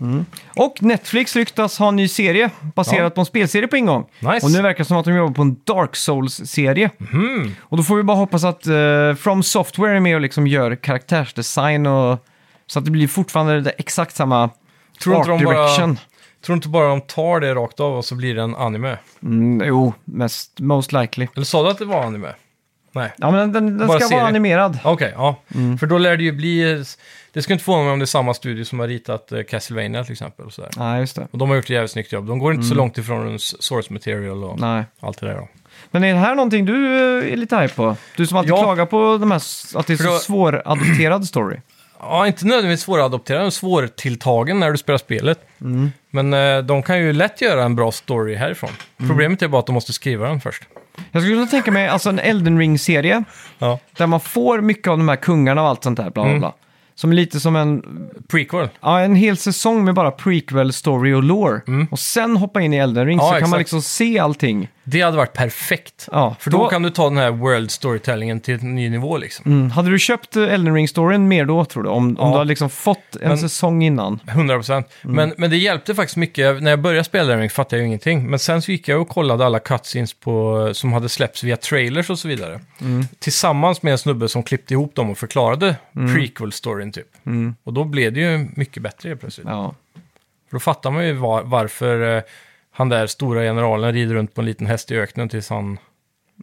Och Netflix ryktas ha en ny serie baserad Ja. på en spelserie på ingång. Nice. Och nu verkar det som att de jobbar på en Dark Souls-serie. Mhm. Och då får vi bara hoppas att eh, From Software är med och liksom gör karaktärsdesign och så att det blir fortfarande det exakt samma Tror art de bara- direction. Tror inte bara de tar det rakt av och så blir det en anime? Mm, jo, mest, most likely. Eller sa du att det var anime? Nej. Ja, men den, den Bara ska serie. vara animerad. Okej, ja. Mm. För då lär det ju bli... Det skulle inte förvåna mig om det är samma studio som har ritat eh, Castlevania till exempel. Och, sådär. Nej, just det. och de har gjort ett jävligt snyggt jobb. De går inte så långt ifrån source material och Mm. Nej. allt det där. Då. Men är det här någonting du eh, är lite hype på? Du som alltid Ja. klagar på de här, s- att det är För så då- svåradopterad story. Ja, inte nödvändigtvis svåradopterad, men svårtilltagen när du spelar spelet. Mm. Men eh, de kan ju lätt göra en bra story härifrån. Mm. Problemet är bara att de måste skriva den först. Jag skulle kunna tänka mig alltså en Elden Ring-serie Ja. där man får mycket av de här kungarna och allt sånt där, bla bla Mm. bla. Som är lite som en, Prequel. ja, en hel säsong med bara prequel, story och lore. Och sen hoppa in i Elden Ring Mm. Ja, så kan man exakt. liksom se allting. Det hade varit perfekt. Ja, För då, kan du ta den här world storytellingen till en ny nivå liksom. Mm. Hade du köpt eh, Elden Ring-storyn mer då, tror du? Om, om Ja. du hade liksom fått en Men- säsong innan? 100 procent. Mm. Men, men det hjälpte faktiskt mycket. När jag började spela Ring fattade jag ju ingenting. Men sen så gick jag och kollade alla cutscenes på, som hade släppts via trailers och så vidare. Mm. Tillsammans med en snubbe som klippte ihop dem och förklarade prequel-storyn typ. Och då blev det ju mycket bättre plötsligt. Mm. Ja. För då fattar man ju var, varför eh, han där stora generalen rider runt på en liten häst i öknen tills han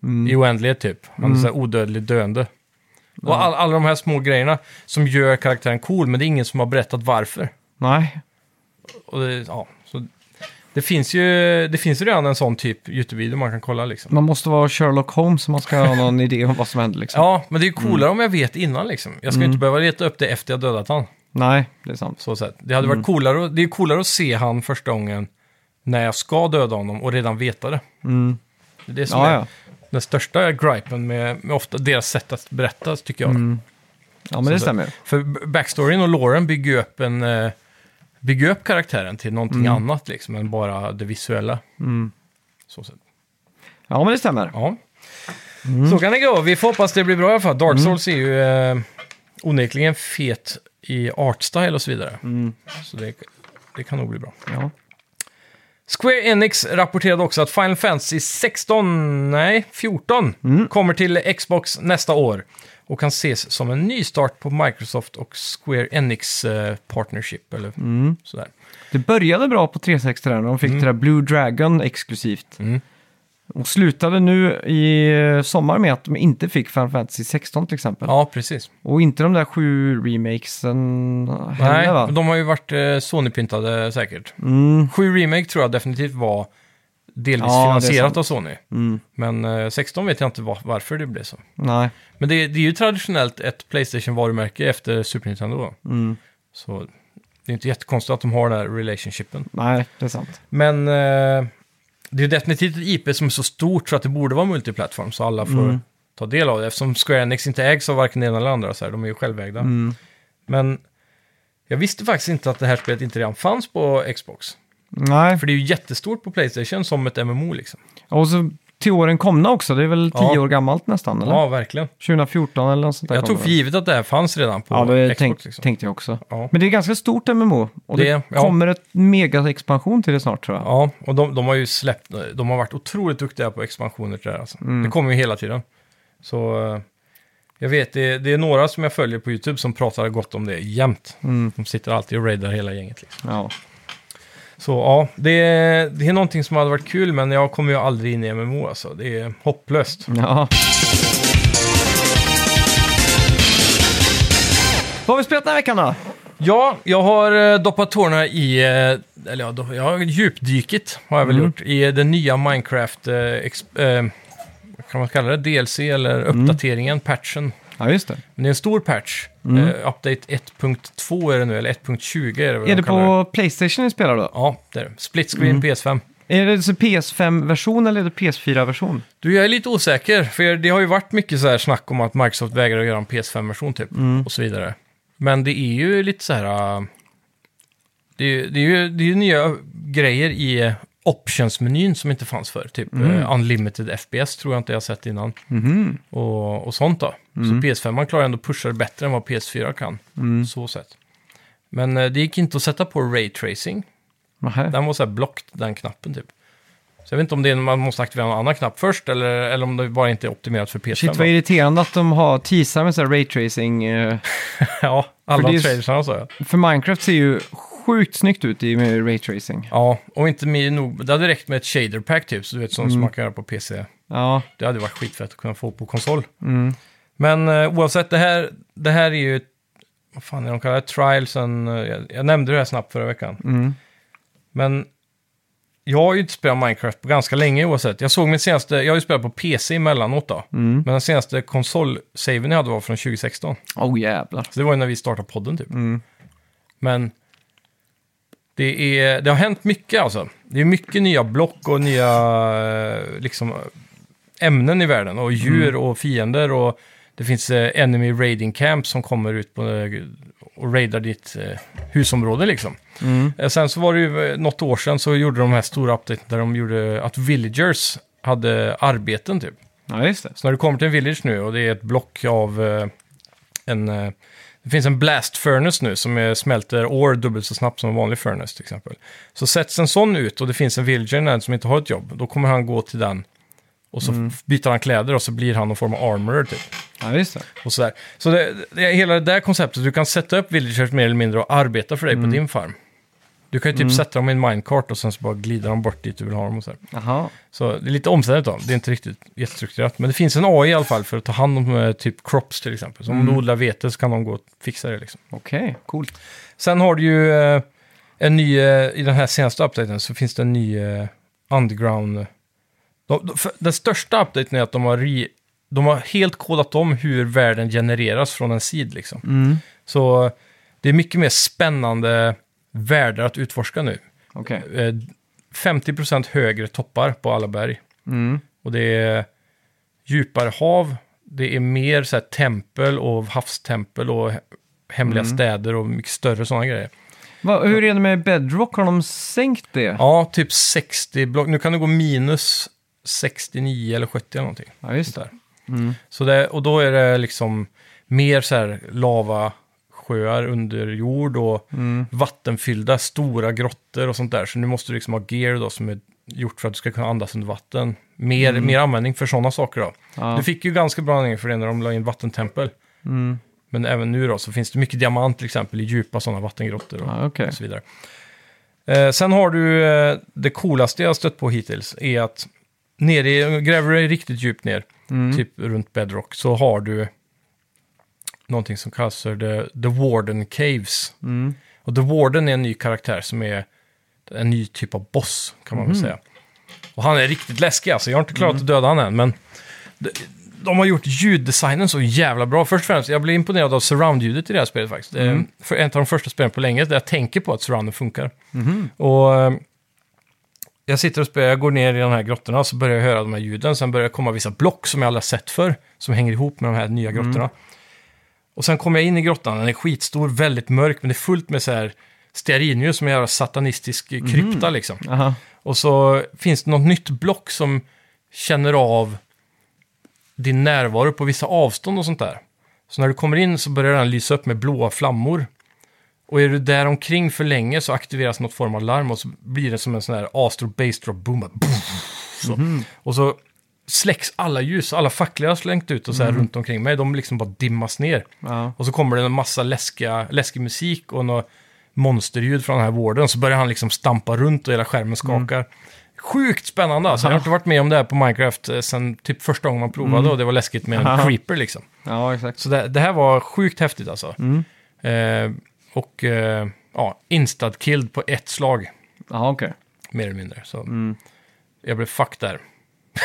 Mm. i oändlighet typ. Han är så här odödlig döende. Och all, alla de här små grejerna som gör karaktären cool, men det är ingen som har berättat varför. Nej. Och det, ja, så Det finns ju det finns ju redan en sån typ YouTube-video man kan kolla liksom. Man måste vara Sherlock Holmes om man ska ha någon *laughs* idé om vad som händer liksom. Ja, men det är ju coolare om jag vet innan liksom. Jag ska ju inte behöva leta upp det efter jag dödat han. Nej, det är sant. Så sätt. Det hade varit coolare, det är coolare att se han första gången när jag ska döda honom och redan veta det. Mm. Det är det som Ja, är ja. den största gripen med, med ofta deras sätt att berätta, tycker jag. Mm. Ja, men det Så- stämmer. För backstoryn och Lauren bygger ju upp, en, eh, bygger upp karaktären till någonting annat liksom, än bara det visuella. Mm. Så sätt. Ja, men det stämmer. Ja. Så kan det gå. Vi får hoppas det blir bra i alla fall. Dark Souls är ju eh, onekligen fet i artstyle och så vidare. Så det, det kan nog bli bra. Ja. Square Enix rapporterade också att Final Fantasy 16, nej 14, kommer till Xbox nästa år och kan ses som en nystart på Microsoft och Square Enix eh, partnership eller sådär. Det började bra på 360 där när de fick det där Blue Dragon exklusivt. Mm. Och slutade nu i eh, sommar med att de inte fick Final Fantasy 16 till exempel. Ja, precis. Och inte de där sju remakesen Nej, heller va? de har ju varit eh, Sony-pyntade säkert. Mm. Sju Remake tror jag definitivt var delvis Ja, finansierat av Sony. Mm. Men eh, 16 vet jag inte var, varför det blev så. Nej. Men det, det är ju traditionellt ett Playstation-varumärke efter Super Nintendo. Mm. Så det är inte jättekonstigt att de har den här relationshipen. Nej, det är sant. Men eh, det är definitivt ett IP som är så stort så att det borde vara multiplattform så alla får Mm. ta del av det. Eftersom Square Enix inte ägs av varken det ena eller andra, så här, de är ju självägda. Mm. Men jag visste faktiskt inte att det här spelet inte redan fanns på Xbox. Nej, För det är ju jättestort på Playstation som ett MMO liksom. och så till åren komna också. Det är väl tio Ja. år gammalt nästan, eller? Ja, verkligen. 2014 eller något sånt där. Jag tog för givet att det här fanns redan på Ja, det Xbox. tänk, liksom. tänkte jag också. Ja. Men det är ganska stort MMO. Och det, Det- ja. kommer ett mega-expansion till det snart tror jag. Ja, och de, de har ju släppt, de har varit otroligt duktiga på expansioner till det här. Alltså. Mm. Det kommer ju hela tiden. Så eh, jag vet, det, det är några som jag följer på YouTube som pratar gott om det jämt. Mm. De sitter alltid och raidar hela gänget. Liksom. Ja. Så ja, det, det är någonting som hade varit kul, men jag kommer ju aldrig in i MMO alltså. Det är hopplöst. ja. Vad har vi spelat den här veckan då? Ja, jag har eh, doppat tårna i, eh, eller ja, jag har djupdykit har jag väl Mm. gjort, i det nya Minecraft, eh, ex, eh, kan man kalla det, DLC eller Mm. uppdateringen, patchen. Ja, just det. Men det är en stor patch. Eh, update 1.2 är det nu, eller 1.20 är det vad Är de det kallar på Playstation ni spelar då? Ja, det är det. Split screen Mm. PS5. Är det så PS5-version eller är det PS4-version? Du, jag är lite osäker, för det har ju varit mycket så här snack om att Microsoft vägrar att göra en PS5-version typ, Mm. och så vidare. Men det är ju lite så här... äh, Det är, ju- det är ju det är ju nya grejer i äh, options-menyn som inte fanns förr. Typ Mm. äh, unlimited FPS tror jag inte jag sett innan. Mhm. Och, och sånt då. Mm. Så PS5 man klarar ändå pusha det bättre än vad PS4 kan. Så sett. Men äh, det gick inte att sätta på Ray Tracing. Nähä. Den var så här blocked, den knappen typ. Så jag vet inte om det är man måste aktivera någon annan knapp först eller, eller om det bara inte är optimerat för PS5. Shit vad irriterande att de har teasar med så här raytracing. eh, *laughs* ja, alla det är- trailersarna sa jag. För Minecraft ser ju sjukt snyggt ut i med raytracing. Ja, och inte mer nog. Det hade räckt med ett shader pack typ, så du vet sånt som man kan göra på PC. Ja, Det hade varit skitfett att kunna få på konsol. mm. Men eh, oavsett, det här, det här är ju, vad fan är de kallar det? Trialsen, eh, jag, jag nämnde det här snabbt förra veckan. Mm. Men jag har ju inte spelat Minecraft på ganska länge oavsett. Jag såg min senaste, jag har ju spelat på PC emellanåt då. Mm. Men den senaste konsol-saven jag hade var från 2016. Oh jävlar. Så det var ju när vi startade podden typ. Mm. Men det, är, det har hänt mycket alltså. Det är mycket nya block och nya eh, liksom, ämnen i världen. Och djur och fiender. Och det finns eh, enemy raiding camps som kommer ut på, eh, och raidar ditt eh, husområde liksom. Mm. Sen så var det ju något år sedan så gjorde de här stora updaten där de gjorde att villagers hade arbeten typ. Ja, just det. Så när du kommer till en village nu och det är ett block av en... Det finns en blast furnace nu som är, smälter ore dubbelt så snabbt som en vanlig furnace till exempel. Så sätts en sån ut och det finns en villager som inte har ett jobb, då kommer han gå till den och så Mm. byter han kläder och så blir han någon form av armorer typ. Ja, det. Och sådär. Så det, det, hela det där konceptet, du kan sätta upp villagers mer eller mindre och arbeta för dig Mm. på din farm. Du kan ju typ sätta dem i en minecart och sen så bara glider de bort dit du vill ha dem och så här. Jaha. Så det är lite omständigt då. Det är inte riktigt jättestrukturerat. Men det finns en AI i alla fall för att ta hand om eh, typ crops till exempel. Så om Mm. du odlar vete så kan de gå och fixa det liksom. Okej, coolt. Sen har du ju eh, en ny, eh, i den här senaste updaten så finns det en ny underground... De, de, den största updaten är att de har, re, de har helt kodat om hur världen genereras från en sid liksom. Mm. Så det är mycket mer spännande världar att utforska nu. Eh, 50% högre toppar på alla berg. Mm. Och det är djupare hav, det är mer så tempel och havstempel och he- hemliga Mm. städer och mycket större sådana grejer. Va, hur är det med Bedrock? Har de sänkt det? Ja, typ 60 block. Nu kan det gå minus 69 eller 70 eller någonting. Ja, just det. Mm. Så det, och då är det liksom mer så här lavasjöar under jord och Mm. vattenfyllda stora grottor och sånt där. Så nu måste du liksom ha gear då som är gjort för att du ska kunna andas under vatten. Mer, mer användning för sådana saker då. Mm. Ja. Du fick ju ganska bra användning för det när de la in vattentempel. Mm. Men även nu då så finns det mycket diamant till exempel i djupa sådana vattengrottor och, Ja, okej. och så vidare. Eh, sen har du eh, det coolaste jag stött på hittills är att nere i, gräver du dig riktigt djupt ner, Mm. typ runt bedrock, så har du någonting som kallas för the, the Warden Caves. Mm. Och The Warden är en ny karaktär som är en ny typ av boss, kan man väl säga. Och han är riktigt läskig alltså. Jag har inte klarat att döda han än, men de, de har gjort ljuddesignen så jävla bra. Först och främst, jag blev imponerad av surround-ljudet i det här spelet faktiskt. Det är för en av de första spelen på länge där jag tänker på att surrounden funkar. Och eh, jag sitter och spelar, jag går ner i de här grottorna och så börjar jag höra de här ljuden. Sen börjar det komma vissa block som jag aldrig har sett för som hänger ihop med de här nya grottorna. Och sen kommer jag in i grottan, den är skitstor, väldigt mörk, men det är fullt med så här stearinljus som är satanistisk eh, krypta liksom. Aha. Och så finns det något nytt block som känner av din närvaro på vissa avstånd och sånt där. Så när du kommer in så börjar den lysa upp med blåa flammor. Och är du där omkring för länge så aktiveras något form av larm och så blir det som en sån här A-stor bass drop boom. Så. Och så släcks alla ljus, alla facklor har slängt ut och så här runt omkring mig, de liksom bara dimmas ner. Ja. Och så kommer det en massa läskiga, läskig musik och något monsterljud från den här vården. Så börjar han liksom stampa runt och hela skärmen skakar. Sjukt spännande alltså. Jag har inte varit med om det här på Minecraft eh, sen typ första gången man provade och det var läskigt med en creeper liksom. ja, exakt. Så det, det här var sjukt häftigt alltså. Eh, och eh, ja, instad-killed på ett slag, Ja, okej. mer eller mindre. Så jag blev fucked där.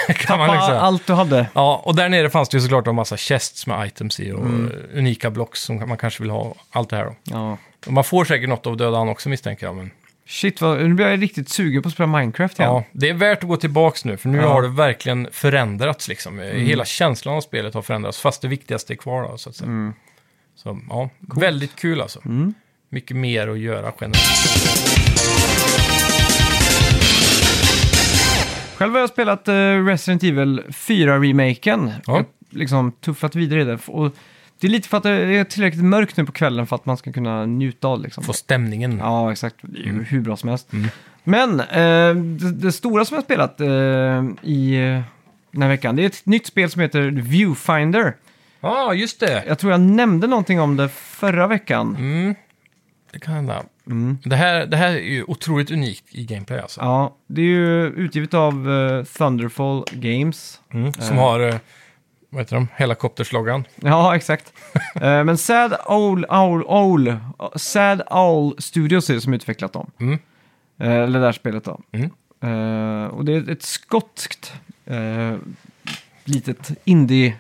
*laughs* kan man liksom säga. allt du hade. Ja, och där nere fanns det ju såklart en massa chests med items i och eh, unika blocks som man kanske vill ha. Allt det här då. Ja. Och man får säkert något av döda han också misstänker jag. Men Shit, vad, nu blir jag riktigt sugen på att spela Minecraft igen. ja, det är värt att gå tillbaks nu, för nu Ja. Mm. har det verkligen förändrats. Liksom. Hela känslan av spelet har förändrats, fast det viktigaste är kvar. Då, så att säga. Mm. Så ja, väldigt kul alltså. Mycket mer att göra generellt. Själv har jag spelat eh, Resident Evil 4-remaken. Ja. Liksom tuffat vidare i det. Och det är lite för att det är tillräckligt mörkt nu på kvällen för att man ska kunna njuta av liksom. Få stämningen. Ja, exakt. Det är Mm. ju hur bra som helst. Men eh, det, det stora som jag har spelat eh, i den här veckan, det är ett nytt spel som heter Viewfinder. Ja, just det. Jag tror jag nämnde någonting om det förra veckan. Mm, det kan hända. Det, här, det här är ju otroligt unikt i gameplay alltså. Ja, det är ju utgivet av eh, Thunderfall Games. Mm, som har, eh, vad heter de, helikoptersloggan. Ja, exakt. *laughs* Eh, men Sad Owl, Owl, Owl, Sad Owl Studios är det som utvecklat dem. Mm. Eller det här spelet då. Mm. Och det är ett skotskt litet indie-team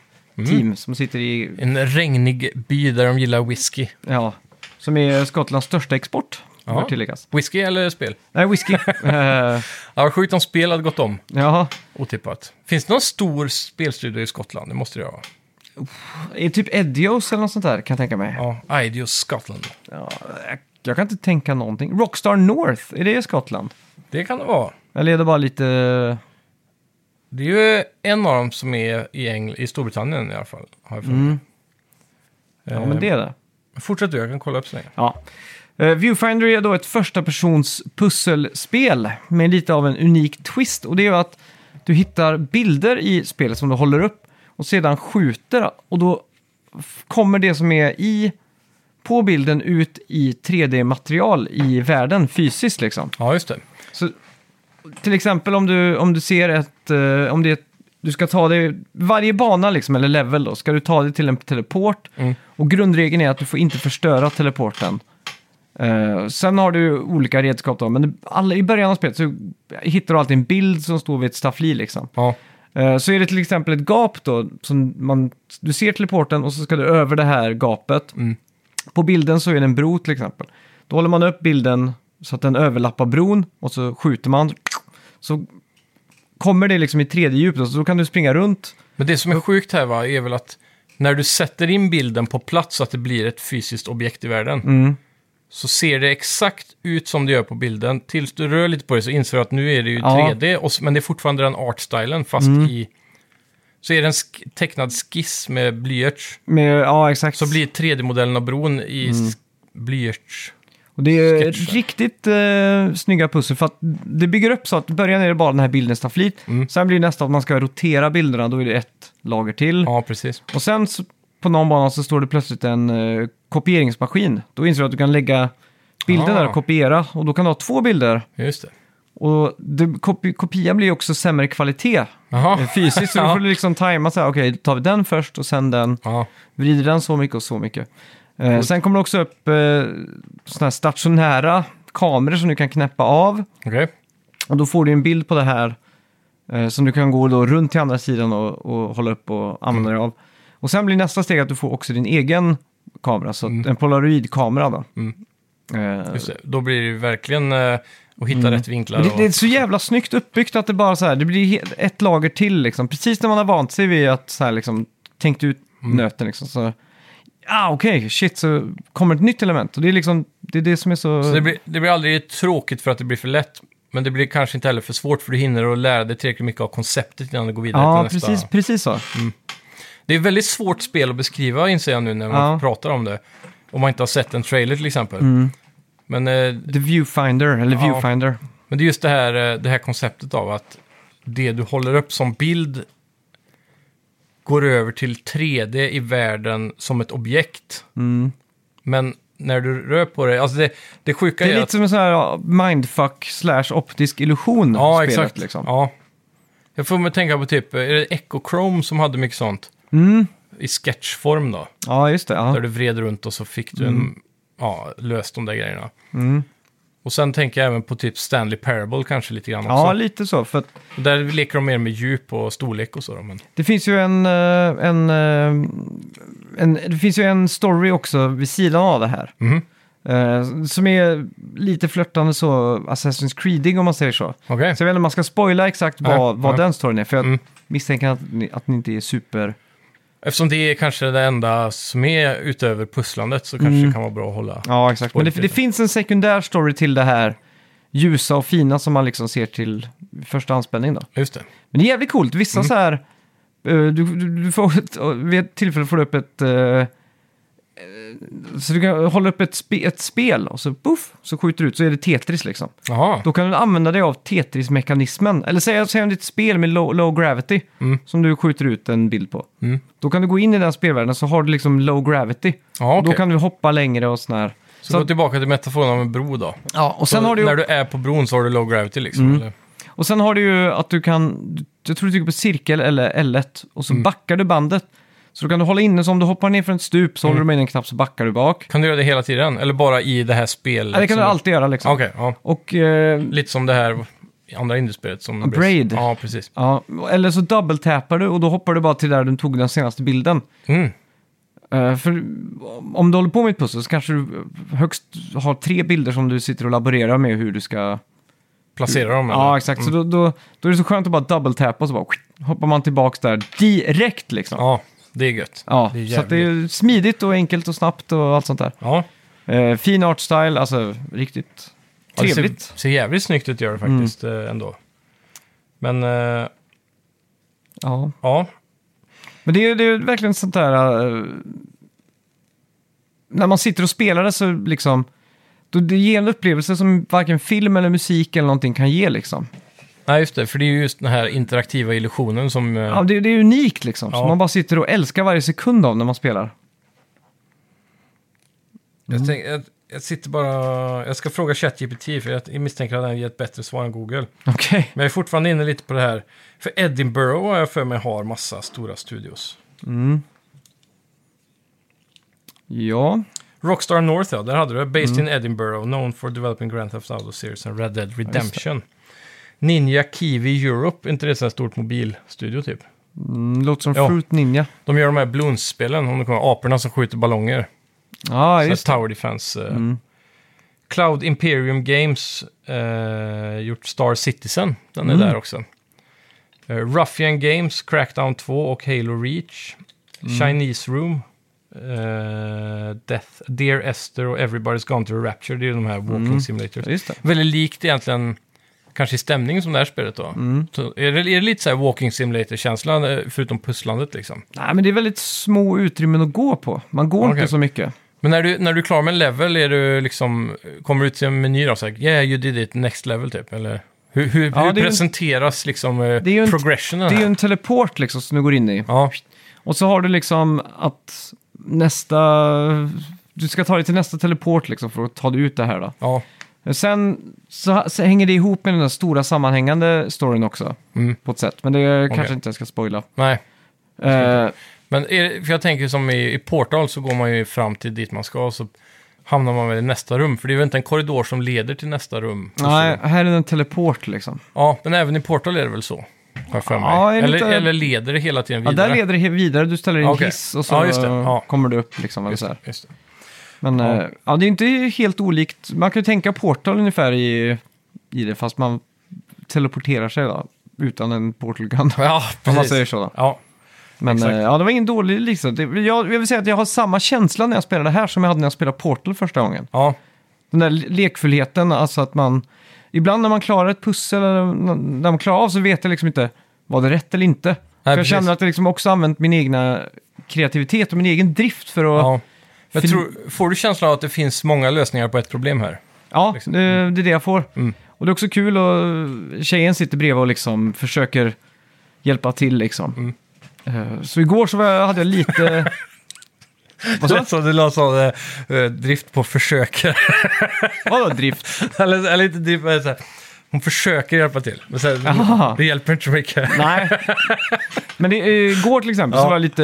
Mm. som sitter i, En regnig by där de gillar whisky. ja, som är Skottlands största export, Ja. bör tilläggas. Whisky eller spel? Nej, whisky. *laughs* Eh, Ja, sjukt om spel hade gått om. ja, Otippat. Finns det någon stor spelstudio i Skottland? Det måste det vara. är typ Edios eller något sånt där kan jag tänka mig. Ja, Ideos Scotland. Ja, jag, jag kan inte tänka någonting. Rockstar North, är det i Skottland? Det kan det vara. Eller är det bara lite... Det är ju en av dem som är i, Engl- i Storbritannien i alla fall. Har jag för mig. Mm. Ja, men det är det. Fortsätt du, jag kan kolla upp så länge. Ja. Eh, Viewfinder är då ett första persons pusselspel med lite av en unik twist. Och det är ju att du hittar bilder i spelet som du håller upp och sedan skjuter. Och då kommer det som är i på bilden ut i 3D-material i världen fysiskt liksom. Ja, just det. Så, till exempel om du, om du ser ett, eh, om det är ett, du ska ta dig, varje bana liksom, eller level då, ska du ta dig till en teleport. Mm. Och grundregeln är att du får inte förstöra teleporten. Eh, sen har du olika redskap då, men det, alla, i början av spelet så hittar du alltid en bild som står vid ett staffli liksom. Ja, Eh, Så är det till exempel ett gap då, som man, du ser teleporten och så ska du över det här gapet. Mm. På bilden så är det en bro till exempel. Då håller man upp bilden så att den överlappar bron och så skjuter man. Så kommer det liksom i tredje djup då, så kan du springa runt. men det som är sjukt här va, är väl att när du sätter in bilden på plats så att det blir ett fysiskt objekt i världen, Mm. så ser det exakt ut som det gör på bilden. Tills du rör lite på det så inser du att nu är det ju Ja. 3D, och, men det är fortfarande den artstylen, fast Mm. i... Så är det en sk- tecknad skiss med blyerts. Med, ja, exakt. Så blir 3D-modellen av bron i mm. blyerts. Och det är sketcher. riktigt eh, snygga pussel för att det bygger upp så att i början är det bara den här bilden stafflit. Mm. Sen blir det nästa att man ska rotera bilderna, då är det ett lager till. Ja, precis. Och sen så, på någon bana så står det plötsligt en eh, kopieringsmaskin. Då inser du att du kan lägga bilden Ah. där och kopiera. Och då kan du ha två bilder. Just det. Och det, kopi, kopian blir ju också sämre kvalitet Jaha. eh, fysiskt. Så *laughs* då Ja. får du liksom tajma så här, okej, tar vi den först och sen den. Ja, Vrider den så mycket och så mycket. Eh, sen kommer det också upp eh, såna här stationära kameror som du kan knäppa av. okej. Och då får du en bild på det här eh, som du kan gå då runt till andra sidan och, och hålla upp och använda dig av. Och sen blir nästa steg att du får också din egen kamera, så att Mm. en polaroidkamera då. Mm. Eh, Just det. Då blir det ju verkligen eh, att hitta rätt vinklar. det, och... det är så jävla snyggt uppbyggt att det bara så här, det blir he- ett lager till liksom. Precis när man har vant sig vid att så här liksom tänkt ut Mm. nöten liksom. Så, ah, okej, shit, så kommer ett nytt element. Och det är liksom, det är det som är så... Så det blir, det blir aldrig tråkigt för att det blir för lätt. Men det blir kanske inte heller för svårt för du hinner att lära dig tillräckligt mycket av konceptet innan du går vidare ja, till nästa. precis, precis så. Det är väldigt svårt spel att beskriva inser jag nu när man Ja. pratar om det. Om man inte har sett en trailer till exempel. Mm. Men, eh, The Viewfinder, eller Ja. Viewfinder. men det är just det här, eh, det här konceptet av att det du håller upp som bild går över till 3D i världen som ett objekt. Mm. Men när du rör på det, alltså det, det sjuka Det är är, lite som en sån här mindfuck slash optisk illusion. Ja, spelet, exakt. Liksom. Ja. Jag får mig tänka på typ, är det Echochrome som hade mycket sånt? Mm. I sketchform då. ja, just det. Ja. Där du vred runt och så fick du en, ja, löst de där grejerna. Mm. Och sen tänker jag även på typ Stanley Parable kanske lite grann också. ja, lite så. För att Där leker de mer med djup och storlek och så då. Men... det finns ju en, eh, en, eh, en, det finns ju en story också vid sidan av det här. Mhm. Eh, som är lite flörtande så Assassin's Creedig om man säger så. Okej. Så jag vet inte om man ska spoila exakt vad, Ja, vad ja. den storyn är. För jag Mm. misstänker att ni, att ni inte är super... Eftersom det är kanske det enda som är utöver pusslandet så kanske Mm. det kan vara bra att hålla. Ja, exakt. Men det, det finns en sekundär story till det här ljusa och fina som man liksom ser till första anspänning då. Just det. Men det är jävligt coolt. Vissa Mm. så här... eh, Du, du, du får vid ett tillfälle får du upp ett... eh, så du kan hålla upp ett, spe, ett spel och så puff, så skjuter du ut så är det Tetris liksom. Jaha. Då kan du använda dig av Tetris-mekanismen. Eller säg, säg om det är ett spel med low, low gravity Mm. som du skjuter ut en bild på. Mm. Då kan du gå in i den spelvärlden så har du liksom low gravity. Och okej. Då kan du hoppa längre och sån här. Så, så- gå tillbaka till metaforen av en bro då. Ja, och sen så har du När du är på bron så har du low gravity liksom. Mm. Eller? Och sen har du ju att du kan, jag tror du trycker på cirkel eller L1 och så Mm. backar du bandet. Så då kan du hålla inne, så om du hoppar ner från ett stup så håller du med en knapp så backar du bak. Kan du göra det hela tiden? Eller bara i det här spelet? Ja, det kan du alltid göra liksom. Okej, ja. Och, eh, Lite som det här andra indiespelet som... Braid. Ja, precis. ja, eller så double-tappar du och då hoppar du bara till där du tog den senaste bilden. Mm. Eh, för om du håller på med ett pussel så kanske du högst har tre bilder som du sitter och laborerar med hur du ska... Placera dem eller? Ja, exakt. Så då, då, då är det så skönt att bara double-tappa och så bara hoppar man tillbaks där direkt liksom. Ja, det är gött. Ja, det är så att det är smidigt och enkelt och snabbt och allt sånt där. Ja, Eh, fin art style, alltså riktigt Ja, trevligt. ser, ser jävligt snyggt ut gör det faktiskt eh, ändå. Men eh, Ja. ja, Men det är, det är verkligen sånt där... eh, när man sitter och spelar det så liksom... Då det ger en upplevelse som varken film eller musik eller någonting kan ge liksom. Nej just det, för det är ju just den här interaktiva illusionen som... eh, Ja, det, det är unikt liksom. Så Ja. man bara sitter och älskar varje sekund av när man spelar. jag, tänk, jag, jag sitter bara... Jag ska fråga ChatGPT för jag misstänker att den ger ett bättre svar än Google. Okej. Men jag är fortfarande inne lite på det här. För Edinburgh har jag för mig har massa stora studios. Mm. Ja. Rockstar North, ja, där hade du det. Based Mm. in Edinburgh, known for developing Grand Theft Auto series and Red Dead Redemption. Ninja Kiwi Europe, inte det så här stort mobilstudio typ? Mm, låter som Ja. Fruit Ninja. De gör de här Bloons-spelen, om du kommer aporna som skjuter ballonger. Ja, Så just. Tower Defense. eh. Mm. Cloud Imperium Games, eh, gjort Star Citizen, den är Mm. där också. Eh, Ruffian Games, Crackdown 2 och Halo Reach. Mm. Chinese Room, eh, Death, Dear Esther och Everybody's Gone to the Rapture. Det är ju de här walking Mm. simulators. Väldigt likt egentligen, kanske i stämning som det här spelet då. Mm. Så är, det, är det lite så här walking simulator-känsla, eh, förutom pusslandet liksom? Nej, men det är väldigt små utrymmen att gå på. Man går Okej. inte så mycket. Men när du, när du är klar med en level, är du liksom, kommer du ut till en meny då? Så här, yeah, you did it, next level typ? Eller hur, hur, Ja, hur ju en- presenteras liksom det är ju en- progressionen Det är ju här? en teleport liksom som du går in i. Ja, Och så har du liksom att nästa... Du ska ta dig till nästa teleport liksom för att ta dig ut det här då. ja, Sen så, så hänger det ihop med den där stora sammanhängande storyn också. mm, På ett sätt. Men det kanske inte jag ska spoila. nej. Eh, Men det- för jag tänker som i, i Portal så går man ju fram till dit man ska och så hamnar man väl i nästa rum. För det är väl inte en korridor som leder till nästa rum? Nej, här är en teleport liksom. Ja, men även i Portal är det väl så? För mig. Ja, det eller, inte- eller leder det hela tiden Ja, vidare? där leder det vidare. Du ställer in Okej. hiss och så Ja, det. Ja. kommer du upp liksom. Eller Just så Men Ja. ja. ja, det är inte helt olikt. Man kan ju tänka Portal ungefär i, i det, fast man teleporterar sig då, utan en portal gun. Ja, *laughs* Om man precis. säger så då. Ja, Men Exakt. eh, ja, det var ingen dålig liksom. Det, jag, jag vill säga att jag har samma känsla när jag spelar det här som jag hade när jag spelade Portal första gången. ja, Den där le- lekfullheten, alltså att man... Ibland när man klarar ett pussel när man klarar av så vet jag liksom inte, var det rätt eller inte? För jag precis. känner att jag liksom också använt min egna kreativitet och min egen drift för att... ja. Men tror, får du känslan av att det finns många lösningar på ett problem här? Ja, liksom. det, det är det jag får. Mm. Och det är också kul och tjejen sitter bredvid och liksom försöker hjälpa till liksom. Mm. Eh, Så igår så jag, hade jag lite... *laughs* Vad sa du? Så du la så eh, drift på försöker. Vadå drift? *laughs* eller, eller inte drift, men så här, hon försöker hjälpa till. Men Aha. det hjälper inte så mycket. Nej. *laughs* Men det, igår till exempel så Ja. var jag lite,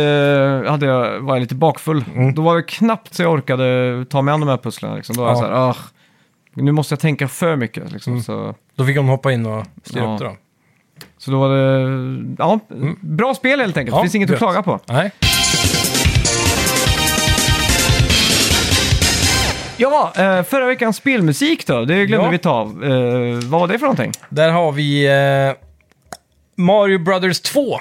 hade jag, var jag lite bakfull. Då var det knappt så jag orkade ta mig an de här pusslen. Liksom. Då var jag Ja. så här, "Ah, nu måste jag tänka för mycket. Liksom. Så, Då fick hon hoppa in och styra Ja. upp det då. så då var det, ja, bra spel helt enkelt. Ja, Det finns inget gött. att klaga på. Nej. Ja, eh, förra veckans spelmusik då, det glömde Ja. vi ta. Eh, vad var det för någonting? Där har vi eh, Mario Brothers 2.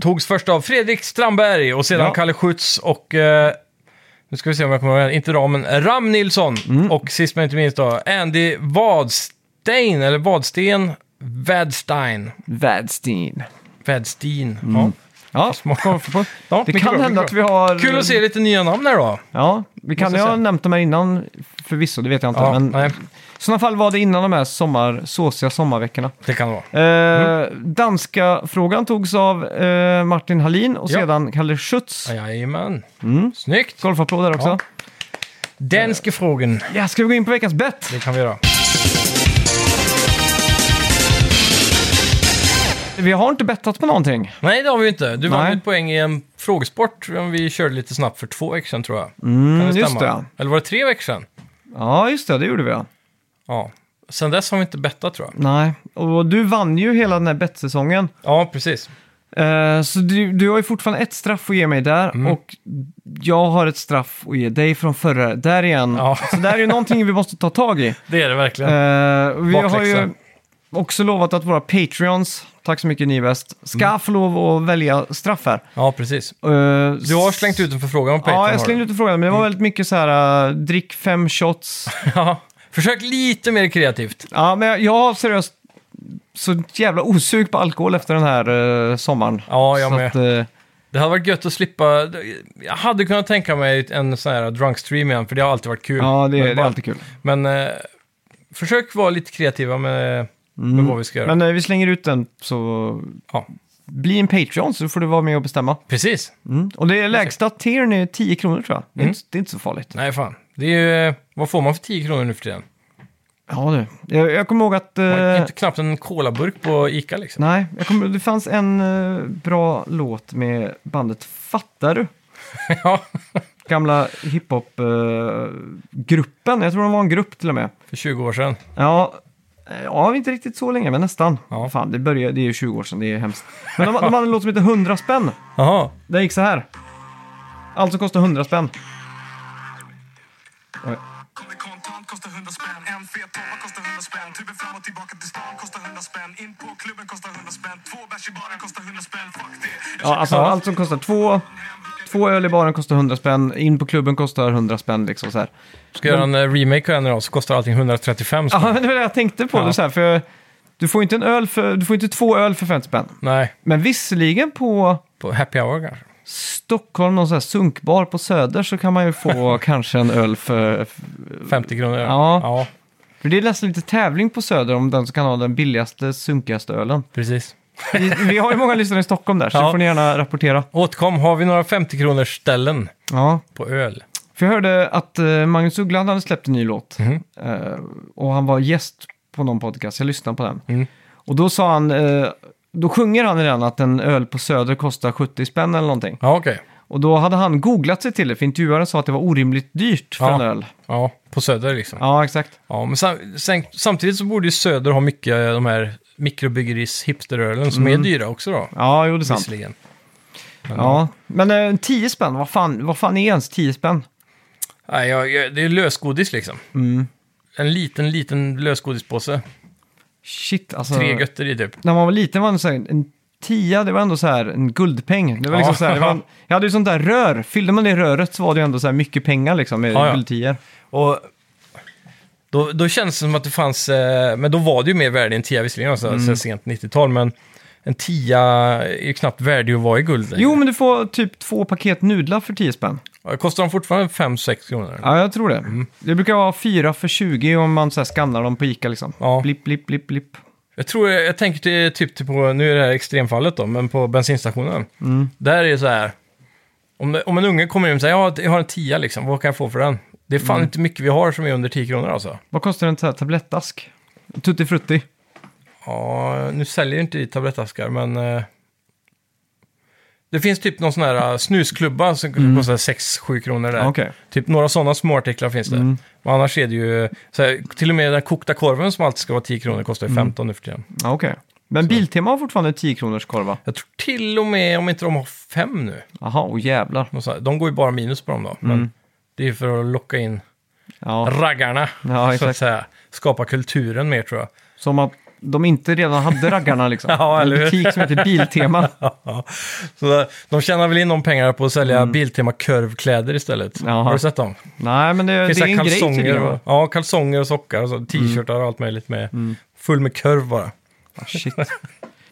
Togs först av Fredrik Strandberg och sedan Mm. Ja. Kalle Schütz och... Eh, nu ska vi se om jag kommer ihåg, inte ramen, Ram Nilsson. Mm. Och sist men inte minst då, Andy Vadstein, eller Vadsten, Vadstein. Vadstein. Vadstein. Mm. Ja, Små- det kan bra, hända att vi har... Kul att se lite nya namn här då. Ja, vi kan ju ha nämnt dem här innan förvisso, det vet jag inte. Ja, men nej, i sådana fall var det innan de här sommar, såsiga sommarveckorna. det kan det vara. Eh, Danska frågan togs av eh, Martin Hallin och Ja. sedan Kalle Schütz. Jajamän. Mm. Snyggt. Golfapplåd där också. Ja. Danske frågan. Ja, ska vi gå in på veckans bett? Det kan vi göra. Vi har inte bettat på någonting. Nej, det har vi ju inte. Du vann Nej. ju ett poäng i en frågesport om vi körde lite snabbt för två veckor sedan tror jag. Mm, Kan det just stämma? det. Eller var det tre veckor sedan? Ja, just det. Det gjorde vi ja. Ja. Sen dess har vi inte bettat tror jag. Nej, och du vann ju hela den här bettsäsongen. Ja, precis. Eh, så du, du har ju fortfarande ett straff att ge mig där Mm. och jag har ett straff att ge dig från förra. Där igen. Ja. Så där är ju någonting vi måste ta tag i. *laughs* Det är det verkligen. Eh, vi har Bakläxa. Också lovat att våra Patreons, tack så mycket ni är bäst, ska Mm. få lov att välja straff här. Ja, precis. Eh, Du har slängt ut en förfrågan om Patreon. Ja, jag har slängde du? ut frågan, men det var väldigt mycket så här, uh, drick fem shots. *laughs* Ja. Försök lite mer kreativt. Ja, men jag- jag har seriöst så jävla osug på alkohol efter den här uh, sommaren. Ja, jag så med. Att, eh, Det hade varit gött att slippa... Jag hade kunnat tänka mig en sån här drunk stream igen, för det har alltid varit kul. ja, det, Men det är bara- alltid kul. Men eh, försök vara lite kreativa med, med vad vi ska göra. Mm. Men eh, vi slänger ut den, så Ja. bli en Patreon så får du vara med och bestämma. Precis. Mm. Och det är lägsta tiern är 10 kronor tror jag. Det är, Mm. inte, det är inte så farligt. Nej, fan. Det är ju... Vad får man för 10 kronor nu för tiden? Ja du, jag, jag kommer ihåg att... Man har eh, Inte knappt en colaburk på Ica liksom. Nej, jag kommer, det fanns en eh, bra låt med bandet Fattar du? *laughs* ja. gamla hiphop-gruppen. jag tror de var en grupp till och med. För 20 år sedan. Ja, eh, ja, inte riktigt så länge, men nästan. Ja. Fan, det, började, det är ju 20 år sedan, det är hemskt. Men de, de hade en låt som heter 100 spänn. Jaha. Det gick så här. Allt som kostar 100 spänn. Oj. Kommer kontant, kostar 100 spänn. En fet tolva kostar 100 spänn. Tuben fram och tillbaka till stan kostar 100 spänn. In på klubben kostar 100 spänn. Två bärs i baren kostar 100 spänn. Fuck det. Jag Ja, alltså Ja. allt som kostar två, två öl i baren kostar 100 spänn. In på klubben kostar 100 spänn liksom så här. Ska jag göra en eh, remake av den idag så kostar allting 135 spänn. Ja, *laughs* det var det jag tänkte på. Ja. Det så här, för du får inte en öl för, du får inte två öl för 50 spänn. Nej, Men visserligen på på happy hour kanske. Stockholm, någon sån här sunkbar på Söder, så kan man ju få *laughs* kanske en öl för... 50 kronor. Ja. ja, För det är nästan lite tävling på Söder om den som kan ha den billigaste, sunkigaste ölen. precis. Vi, vi har ju många lyssnare i Stockholm där, så Ja. får ni gärna rapportera. Återkom, har vi några 50 kronors ställen Ja. på öl? För jag hörde att eh, Magnus Uggla hade släppt en ny låt. Mhm. Eh, och han var gäst på någon podcast, jag lyssnade på den. Mm. Och då sa han, eh, då sjunger han i den att en öl på Söder kostar 70 spänn eller någonting. Ja, okej. Och då hade han googlat sig till det, för intervjuaren sa att det var orimligt dyrt för Ja. en öl. Ja, på Söder liksom. Ja, Ja, exakt. men sam sen, samtidigt så borde ju Söder ha mycket eh, de här mikrobryggeriss hipsterölen som är dyra också då. Ja, jo det är sant. Visserligen. Men, Ja, men eh, 10 spänn, vad fan, vad fan är ens 10 spänn? Nej, jag, jag, det är lösgodis liksom. Mm. En liten, liten lösgodispåse. Shit, alltså. Tre götter i typ. När man var liten var det så här, en tia, det var ändå så här en guldpeng. Det var liksom Ja. så här, det var, jag hade ju sånt där rör. Fyllde man det röret så var det ju ändå så här mycket pengar liksom med Ja, ja. guldtior. Och då, då känns det som att det fanns, eh, men då var det ju mer värde än tia visserligen, alltså, Mm. så sent 90-tal, men en tia är ju knappt värdig att vara i guld längre. Jo, men du får typ två paket nudlar för 10 spänn. Ja, Kostar de fortfarande 5-6 kronor? Ja, jag tror det. Mm. Det brukar vara fyra för 20 om man så här skannar dem på Ica liksom. Ja. Blipp, blipp, blipp, blipp. Jag tror, jag tänker till, typ på, nu är det här extremfallet då, men på bensinstationen. Mm. Där är det så här, om, om en unge kommer in och säger ja, jag har en tia liksom, vad kan jag få för den? Det är fan Mm. inte mycket vi har som är under 10 kronor alltså. Vad kostar en sån här tablettask? Tutti frutti. Ja, nu säljer inte vi tablettaskar, men... Eh, det finns typ någon sån här eh, snusklubba som kostar 6-7 kronor där. Mm. Okej. Typ några sådana små artiklar finns det. Mm. Men annars är det ju... Så här, till och med den kokta korven som alltid ska vara 10 kronor kostar ju Mm. 15 nu för tiden. Ja, okej. Men Biltema har fortfarande 10 kronors korva. Jag tror till och med, om inte de har fem nu, Jaha, och jävlar. här- de går ju bara minus på dem då. Men Mm. Det är ju för att locka in Ja, raggarna, Ja, så att säga. Skapa kulturen mer tror jag. som att de inte redan hade raggarna liksom. *laughs* Ja, eller en hur? butik som heter Biltema. *laughs* Ja, så de tjänar väl in de pengarna på att sälja Biltema Curve-kläder istället. Mm. Jaha. Har du sett dem? Nej, men det, det är en grej kalsonger, tydligen. och, ja, kalsonger och sockar och så, t-shirtar och allt möjligt med. Full med kurv bara. Ah, shit.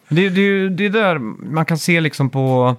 Det, det, det är där man kan se liksom på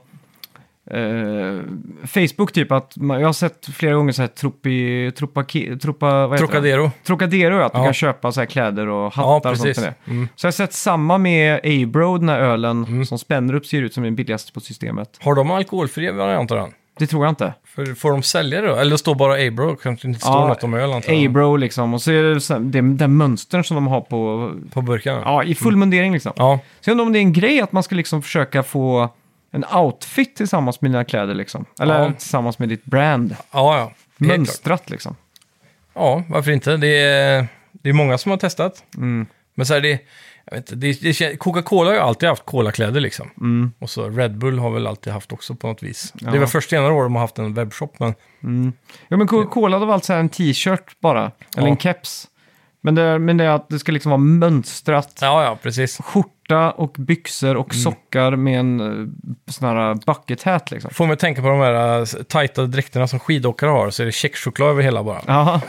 eh, Facebook typ att man, jag har sett flera gånger så här tropi, tropa, tropa, vad heter det? Trocadero. Trocadero, att du Ja. kan köpa så här kläder och hattar Ja, och sånt det. Mm. Så jag har sett samma med Abro, den här ölen som spänner upp ser ut som den billigaste på systemet. Har de alkoholfri variant av den? Det tror jag inte. För, får de sälja det då? Eller står bara Abro? Kanske inte står Ja, något om öl antar. Abro liksom, och så är det så här, det, den mönstern som de har på, På burken? ja, i full mundering liksom. Ja, Så jag undrar om det är en grej att man ska liksom försöka få en outfit tillsammans med dina kläder liksom. Eller Ja. tillsammans med ditt brand. ja. ja. Helt klart. Mönstrat liksom. Ja, varför inte? Det är, det är många som har testat. Mm. Men så här, det, jag vet inte, det, det, kän- Coca-Cola har ju alltid haft colakläder liksom. Mm. Och så Red Bull har väl alltid haft också på något vis. Det är väl först senare år de har haft en webbshop, men Ja men Coca-Cola det var alltså en t-shirt bara. Eller Ja. en keps. Men det, men det är att det ska liksom vara mönstrat. ja, ja, precis. Skjorta och byxor Mm. och sockar med en uh, sån här bucket hat liksom. Får mig att tänka på de här uh, tajta dräkterna som skidåkare har, så är det checkchoklad över hela bara. Ja,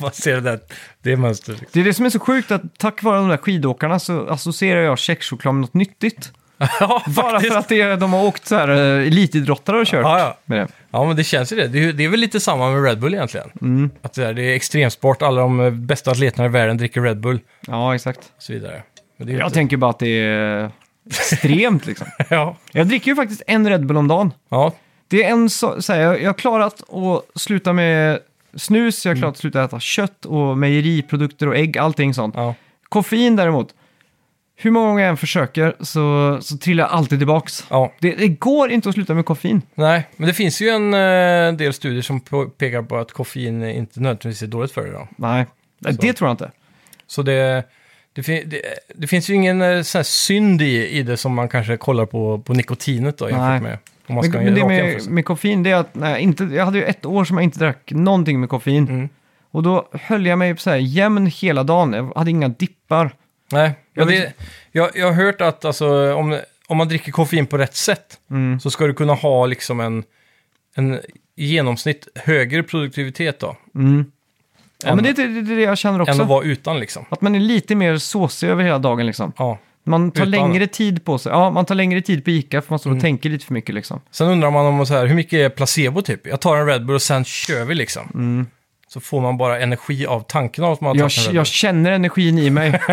Man *laughs* ser det där, det är mönstret. Liksom. det är det som är så sjukt att tack vare de där skidåkarna så associerar jag checkchoklad med något nyttigt. *laughs* ja, Bara för att det, de har åkt så här uh, elitidrottare och kört Ja, ja. med det. ja, men det känns ju det. Det är, det är väl lite samma med Red Bull egentligen. Mm. Att det är, det är extremsport, alla de eh, bästa atleterna i världen dricker Red Bull Ja, exakt. och så vidare. Men det är ju Jag inte... tänker bara att det är extremt liksom. *laughs* ja. Jag dricker ju faktiskt en Red Bull om dagen. ja, Det är en så, så här, jag, jag har klarat att sluta med snus, jag har klarat att sluta äta kött och mejeriprodukter och ägg, allting sånt. ja. Koffein däremot, hur många gånger jag än försöker så, så trillar jag alltid tillbaks. Ja, Det, det går inte att sluta med koffein. nej, men det finns ju en eh, del studier som på, pekar på att koffein inte nödvändigtvis är dåligt för dig. Då. Nej, Nej, Så. det tror jag inte. Så det, det, fin- det, det finns ju ingen eh, sån här synd i, i det som man kanske kollar på, på nikotinet då, jämfört Nej. med om man ska Men, göra men det med, jämförelser. med koffein, det är att nej, inte, jag hade ju ett år som jag inte drack någonting med koffein. Mm. Och då höll jag mig så här jämn hela dagen. Jag hade inga dippar. Nej, Jag men det, jag, jag har hört att alltså, om, om man dricker koffein på rätt sätt Mm. så ska du kunna ha liksom en, en i genomsnitt högre produktivitet då. Mm. Ja, än, men det, det, det är det jag känner än också. att vara utan liksom. Att man är lite mer såsig över hela dagen liksom. Ja. Man tar Utan- längre tid på sig. Ja, man tar längre tid på Ica för man står och Mm. tänker lite för mycket liksom. Sen undrar man om så här, hur mycket är placebo typ? Jag tar en Red Bull och sen kör vi liksom. Så får man bara energi av tanken av att man har. Jag, tagit en jag känner energin i mig. *laughs*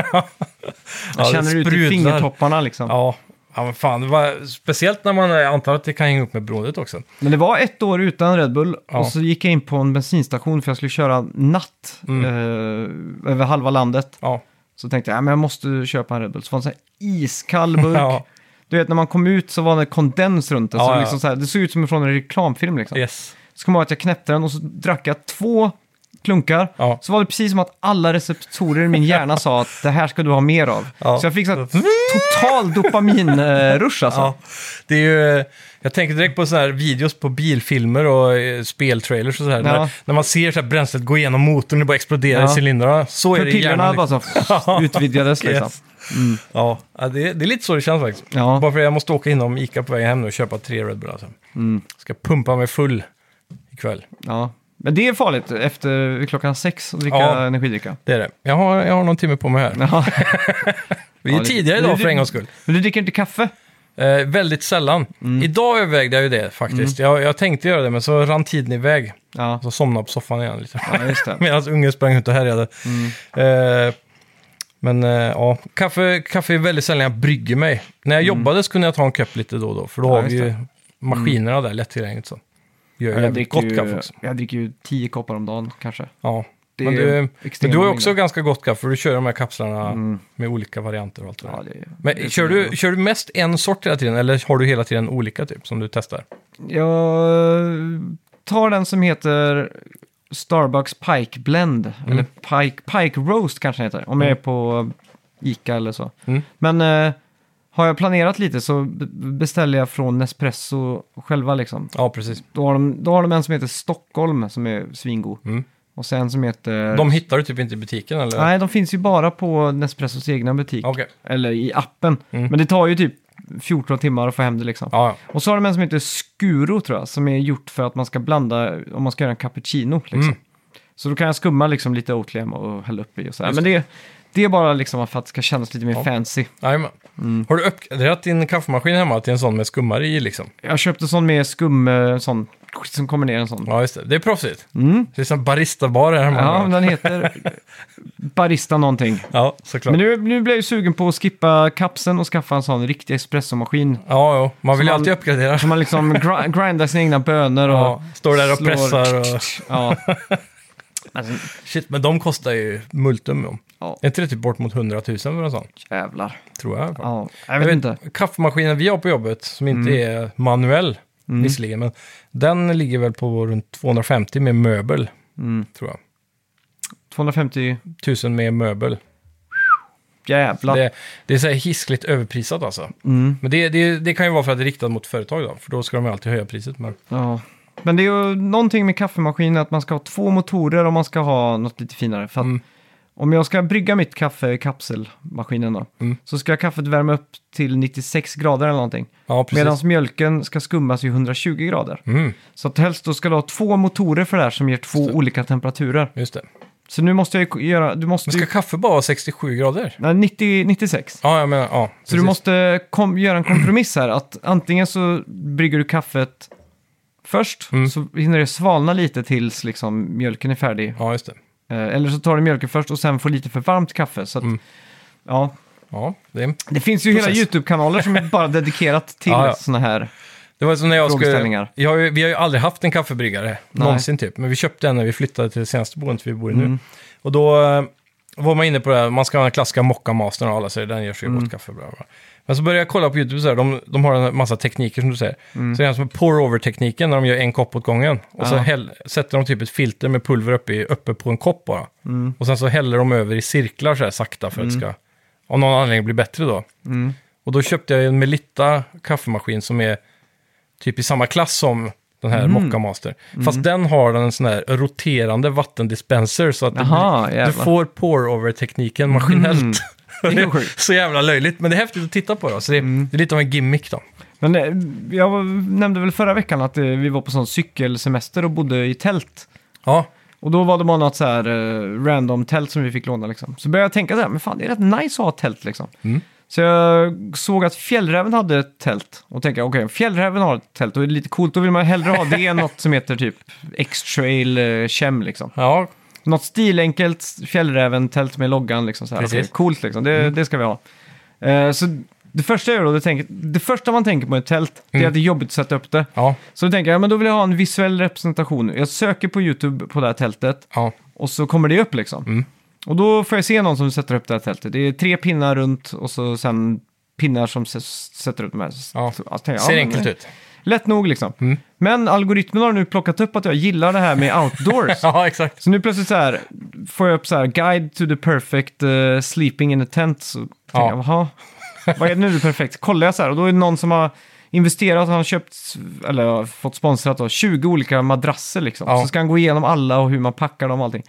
jag känner det ute i fingertopparna liksom. Ja, ja men fan. Det var, speciellt när man, antar att det kan hänga upp med beroendet också. Men det var ett år utan Red Bull Ja. och så gick jag in på en bensinstation för jag skulle köra natt Mm. eh, över halva landet. Ja, Så tänkte jag, ja, men jag måste köpa en Red Bull. Så var det en sån här iskall burk. *laughs* ja Du vet, när man kom ut så var det kondens runt den. Så liksom så här, det såg ut som från en reklamfilm liksom. yes. Så kom jag att jag knäppte den och så drack jag två klunkar. Ja. Så var det precis som att alla receptorer i min hjärna sa att det här ska du ha mer av. Ja. Så jag fick så här, total dopaminrush alltså. Ja, det är ju... Jag tänker direkt på så här videos på bilfilmer och eh, speltrailers och så här. När, när man ser så här bränslet gå igenom motorn och bara exploderar Ja. i cylindrarna. Så är det i Pupillerna hjärnan. bara Liksom. så *laughs* utvidgades *laughs* liksom. Yes. Ja, ja det, är- det är lite så det känns faktiskt. Ja. Bara för att jag måste åka inom Ica på vägen hem nu och köpa tre Red Bull. Alltså. Mm. Ska pumpa mig full ikväll. Ja. Men det är farligt efter klockan sex att dricka Ja. energidricka. Det är det. Jag har, jag har någon timme på mig här. Ja. *laughs* Vi är Ja, det- tidigare idag det- för en gångs skull. Men du dricker inte kaffe? Eh, väldigt sällan. Mm. Idag övervägde jag ju det faktiskt. Jag, jag tänkte göra det, men så rann tiden iväg. Ja, Så somnade jag på soffan igen lite. ja just det. *laughs* Medan ungen sprang ut och härjade. Mm. Eh, men eh, ja, kaffe, kaffe är väldigt sällan jag brygger mig. När jag jobbade så kunde jag ta en kopp lite då och då, för då Mm. Ja, har vi just ju. Mm. maskinerna där lättillgängligt. Så. Gör Jag jävligt dricker, gott ju, kaffe också. jag dricker ju tio koppar om dagen kanske. Ja. Det Men är du, men du har ju också mängder. ganska gott kaffe, för du kör de här kapslarna med olika varianter och allt det där. Mm. Ja, det, Men det är kör du, kör du mest en sort hela tiden, eller har du hela tiden olika typ som du testar? Jag tar den som heter Starbucks Pike Blend. Mm. Eller Pike, Pike Roast kanske den heter. Om jag är på Ica eller så. Mm. Men eh, har jag planerat lite så beställer jag från Nespresso själva liksom. Ja, precis. Då har, de, då har de en som heter Stockholm som är svingod. Mm. Och sen som heter... De hittar du typ inte i butiken eller? Nej, de finns ju bara på Nespressos egna butik. Okej. Eller i appen. Mm. Men det tar ju typ 14 timmar att få hem det liksom. Ja. Och så har de en som heter Skuro tror jag, som är gjort för att man ska blanda, om man ska göra en cappuccino. Liksom. Mm. Så då kan jag skumma liksom lite Oatly och hälla upp i och så här. Men det, det är bara liksom för att det ska kännas lite mer Ja. fancy. Jajamän. Mm. Har du uppgraderat din kaffemaskin hemma till en sån med skummare i liksom? Jag köpte sån med skum, eh, sån som kommer ner en sån. Ja, just det. Det är proffsigt. Mm. Det är som barista-bar här hemma. Ja, men den heter *laughs* Barista någonting. ja såklart. Men nu, nu blir jag ju sugen på att skippa kapseln och skaffa en sån riktig espressomaskin. Ja, ja. man vill ju alltid uppgradera. Så man liksom gr- *laughs* grindar sina egna bönor och... Ja, står där och slår- pressar och... Ja. *laughs* Alltså, Shit, men de kostar ju multum. Ja, Är inte det typ bort mot 100 000 för en sån? jävlar. Tror jag. Ja, jag vet inte. Kaffemaskinen vi har på jobbet, som inte Mm. är manuell, visserligen, men den ligger väl på runt 250 med möbel, Mm. tror jag. 250 1000 med möbel. jävlar. Det, det är så här hiskligt överprisat alltså. Mm. Men det, det, det kan ju vara för att det är riktat mot företag då, för då ska de ju alltid höja priset. Men... Ja. Men det är ju någonting med kaffemaskinen att man ska ha två motorer om man ska ha något lite finare. För att Mm. Om jag ska brygga mitt kaffe i kapselmaskinen då, Mm. så ska kaffet värma upp till 96 grader eller någonting. Ja, precis. Medan mjölken ska skummas i 120 grader. Mm, Så att helst då ska du ha två motorer för det här som ger två olika temperaturer. just det. Så nu måste jag ju göra, du måste Men ska ju, kaffe bara vara 67 grader? nej, 90, 96. Ja, jag menar, ja. Så precis. du måste kom, göra en kompromiss här. Att antingen så brygger du kaffet först, Mm. så hinner det svalna lite tills liksom, mjölken är färdig. Ja, just det. Eh, eller så tar du mjölken först och sen får lite för varmt kaffe. Så att, Mm. ja. Ja, det, Det finns ju hela Process. YouTube-kanaler som är *laughs* bara dedikerat till Ja, ja. sådana här. det var som när jag skulle... Jag vi har ju aldrig haft en kaffebryggare, någonsin typ. Men vi köpte en när vi flyttade till det senaste boendet vi bor i nu. Mm. Och då, eh, var man inne på det här, man ska ha den klassiska mocka-mastern och alla säger den gör så Mm. gott kaffe. Bla bla. Men så började jag kolla på YouTube, så här, de, de har en massa tekniker som du säger. Mm. Så det är en som är pour-over-tekniken när de gör en kopp åt gången. Och så Ja. häll, sätter de typ ett filter med pulver uppe, uppe på en kopp bara. Mm. Och sen så häller de över i cirklar så här sakta för att det ska av någon anledning bli bättre då. Mm. Och då köpte jag en Melitta kaffemaskin som är typ i samma klass som den här Mm. Mocca Master. Fast den har en sån här roterande vattendispenser så att blir, du. Mm. får pour-over-tekniken maskinellt. Är *laughs* det är sjukt. Mm. så jävla löjligt, men det är häftigt att titta på då. Så det, det är lite av en gimmick då. Men eh, jag nämnde väl förra veckan att eh, vi var på sån cykelsemester och bodde i tält. Ja, Och då var det bara något så här eh, random tält som vi fick låna liksom. Så började jag tänka så här, men fan det är rätt nice att ha tält liksom. Mm. Så jag såg att Fjällräven hade ett tält. Och tänkte, okej, om Fjällräven har ett tält, är det lite coolt. Då vill man hellre ha det än något som heter typ X-Trail Chem liksom. ja, Något stilenkelt Fjällräven-tält med loggan liksom. Så här. Precis. Okej, coolt liksom, det, det ska vi ha. Eh, så det första jag gör då, det, tänker, det första man tänker på ett tält, det är Mm. att det är jobbigt att sätta upp det. ja, Så då tänker jag, men då vill jag ha en visuell representation. Jag söker på YouTube på det här tältet ja. och så kommer det upp liksom. Mm. Och då får jag se någon som sätter upp det här tältet. Det är tre pinnar runt och så sen pinnar som s- sätter upp de här. Ja. Så jag tänker, Ser ja, enkelt men- ut. Lätt nog liksom. Mm. Men algoritmen har nu plockat upp att jag gillar det här med *laughs* outdoors. Ja, exakt. Så nu plötsligt så här får jag upp så här guide to the perfect eh, sleeping in a tent. Så Ja. jag, jaha, vad är nu det perfekt? Kollar jag så här och då är det någon som har investerat, han har köpt, eller fått sponsrat av 20 olika madrasser liksom. Ja. Så ska han gå igenom alla och hur man packar dem och allting.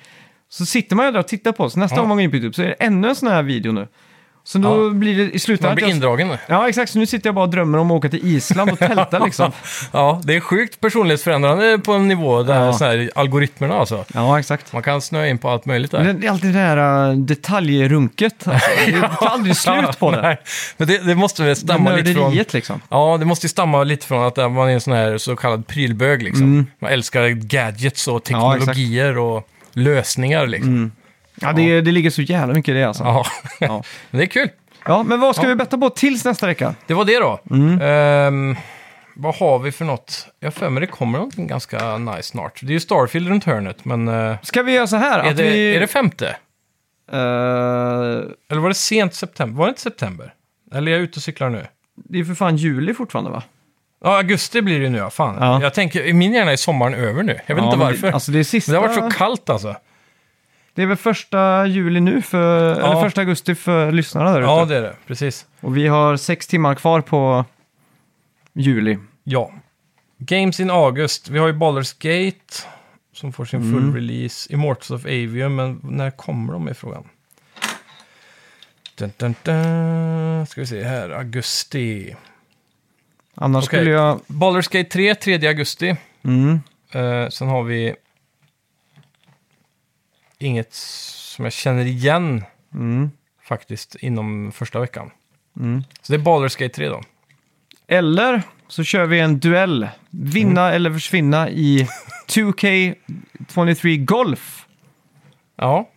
Så sitter man ju där och tittar på, så nästa Ja. gång man går in på YouTube så är det ännu en sån här video nu. Så då Ja. blir det i slutändan... Man blir indragen. Ja, exakt. Så nu sitter jag bara och drömmer om att åka till Island och tälta *laughs* liksom. Ja, det är sjukt personlighetsförändrande på en nivå där Ja. här, algoritmerna alltså. Ja, exakt. Man kan snöa in på allt möjligt där. Men Det är alltid det här uh, detaljrunket. Alltså. *laughs* Det tar aldrig slut på det. Nej, men det, det måste väl Det stamma lite från... liksom. Ja, det måste stamma lite från att man är en sån här så kallad prylbög liksom. Man älskar gadgets och Mm. Ja, teknologier och lösningar liksom. Ja, det, det ligger så jävla mycket i det alltså. Ja, Ja. *laughs* men det är kul. Ja, men vad ska vi betta på tills nästa vecka? Det var det då. Mm. Ehm, vad har vi för något? Jag har för mig det kommer någonting ganska nice snart. Det är ju Starfield runt hörnet, men eh, Ska vi göra så här? är, att det, vi, är det femte? eh, Eller var det sent september? Var det inte september? Eller är jag ute och cyklar nu? det är för fan juli fortfarande va? Ja, augusti blir det nu, ja. Fan. Ja. Jag tänker, i min hjärna är sommaren över nu. Jag vet inte men varför. Det, alltså det är sista... Men det har varit så kallt alltså. Det är väl första juli nu, för, eller första augusti för lyssnarna där Ja, ute. det är det. Precis. Och vi har sex timmar kvar på juli. Ja. Games in August. Vi har ju Baldur's Gate som får sin Mm. full release. Immortals of Avium, men när kommer de i frågan? Dun, dun, dun. Ska vi se här, augusti. Annars Okej. skulle jag... Baldur's Gate 3, 3 augusti. Mm. Eh, sen har vi inget som jag känner igen Mm. faktiskt inom första veckan. Mm. Så det är Baldur's Gate 3 då. Eller så kör vi en duell. Vinna Mm. eller försvinna i 2K23 Golf. Ja,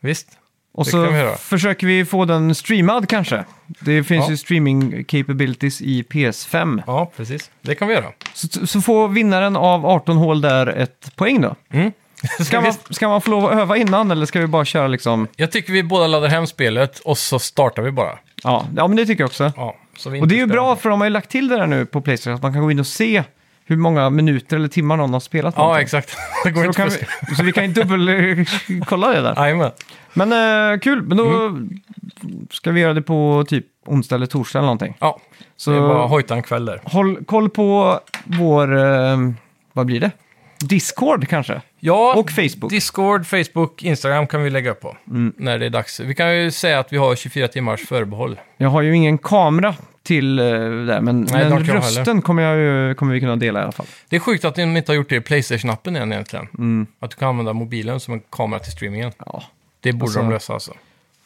visst. Och Det så kan vi göra. försöker vi få den streamad kanske. Det finns Ja. ju streaming capabilities i PS5. Ja, precis. Det kan vi göra. Så, så får vinnaren av 18 hål där ett poäng då. Mm. *laughs* Ska man, ska man få lov att öva innan eller ska vi bara köra liksom... Jag tycker vi båda laddar hem spelet och så startar vi bara. Ja, ja men det tycker jag också. Ja, så vi Och det är ju bra för de har ju lagt till det där nu på Playstation. Att man kan gå in och se hur många minuter eller timmar någon har spelat. Ja, någonting. exakt. *laughs* Det går Så, inte kan vi, så vi kan ju dubbelkolla *laughs* det där. Jajamän. Men eh, kul, men då Mm. ska vi göra det på typ onsdag eller torsdag eller någonting. Ja, Så det är bara hojta en kväll där. håll koll på vår, eh, vad blir det? Discord kanske? Ja, Och Facebook. Discord, Facebook, Instagram kan vi lägga upp på Mm. när det är dags. Vi kan ju säga att vi har 24 timmars förbehåll. Jag har ju ingen kamera till eh, där, men, det har men inte jag rösten kommer, jag ju, kommer vi kunna dela i alla fall. Det är sjukt att de inte har gjort det i Playstation-appen än egentligen. Mm. Att du kan använda mobilen som en kamera till streamingen. Ja. Det borde Alltså- de lösa alltså.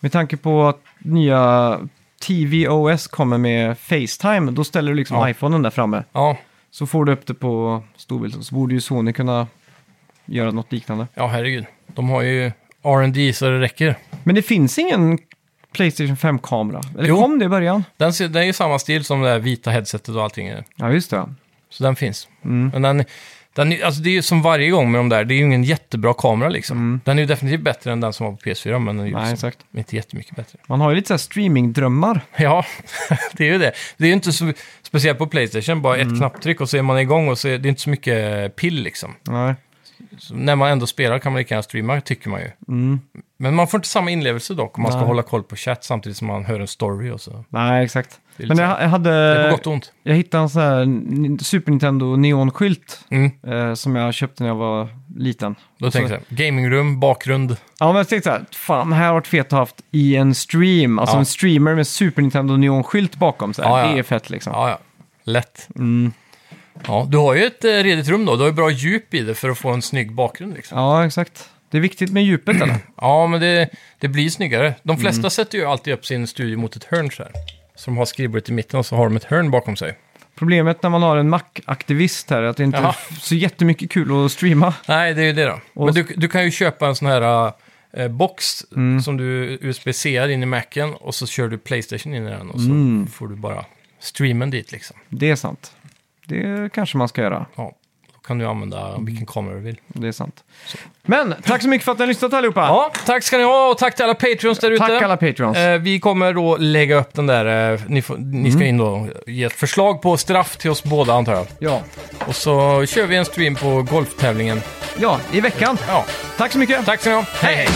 Med tanke på att nya TVOS kommer med Facetime, då ställer du liksom Ja. iPhonen där framme. Ja, Så får du upp det på storbild, så borde ju Sony kunna göra något liknande. ja herregud. De har ju R&D så det räcker. Men det finns ingen Playstation 5-kamera. Eller Jo. kom det i början? Den, ser, den är ju samma stil som det där vita headsetet och allting. Ja, just det. Så den finns. Mm. Men den, Den, är- alltså det är ju som varje gång med de där, det är ju ingen jättebra kamera liksom. Den är ju definitivt bättre än den som var på PS4, men den är ju Mm. Nej, liksom exakt. inte jättemycket bättre. Man har ju lite så här streamingdrömmar. Ja, *laughs* det är ju det. Det är ju inte så speciellt på Playstation, bara Mm. ett knapptryck och så är man igång och så är det inte så mycket pill liksom. Nej. Så när man ändå spelar kan man lika gärna streama, tycker man ju. Mm. Men man får inte samma inlevelse dock om man ska Nej. hålla koll på chatt samtidigt som man hör en story och så. Nej, exakt. Det är Men jag, jag hade... Det är på gott och ont. Jag hittade en sån här Super Nintendo neonskylt Mm. eh, som jag köpte när jag var liten. Då Och så- tänkte jag, gamingrum, bakgrund. Ja, men jag tänkte så här, fan, här har varit fett att ha haft i en stream. Alltså Ja. en streamer med Super Nintendo neonskylt bakom sig. Ja, ja. Det är fett liksom. Ja, ja. Lätt. Mm. Ja, du har ju ett eh, redigt rum då. Du har ju bra djup i det för att få en snygg bakgrund liksom. Ja, exakt. Det är viktigt med djupet eller? *clears throat* Ja, men det, det blir snyggare. De flesta Mm. sätter ju alltid upp sin studio mot ett hörn så här. Så de har skrivbordet i mitten och så har de ett hörn bakom sig. Problemet när man har en Mac-aktivist här är att det inte Jaha. är så jättemycket kul att streama. Nej, det är ju det då. Men du, du kan ju köpa en sån här eh, box Mm. som du USB-C in i Macen och så kör du Playstation in i den och så Mm. får du bara streamen dit liksom. Det är sant. Det kanske man ska göra. Ja, då kan du använda vilken kamera du vill. Det är sant. Men tack så mycket för att ni har lyssnat allihopa. Ja, tack ska ni ha och tack till alla Patreons där ute. tack alla Patreons. Eh, vi kommer då lägga upp den där, eh, ni, får, ni ska in då ge ett förslag på straff till oss båda antar jag. Ja. Och så kör vi en stream på golftävlingen. ja, i veckan. Ja, Tack så mycket. tack ska ni ha. Hej hej!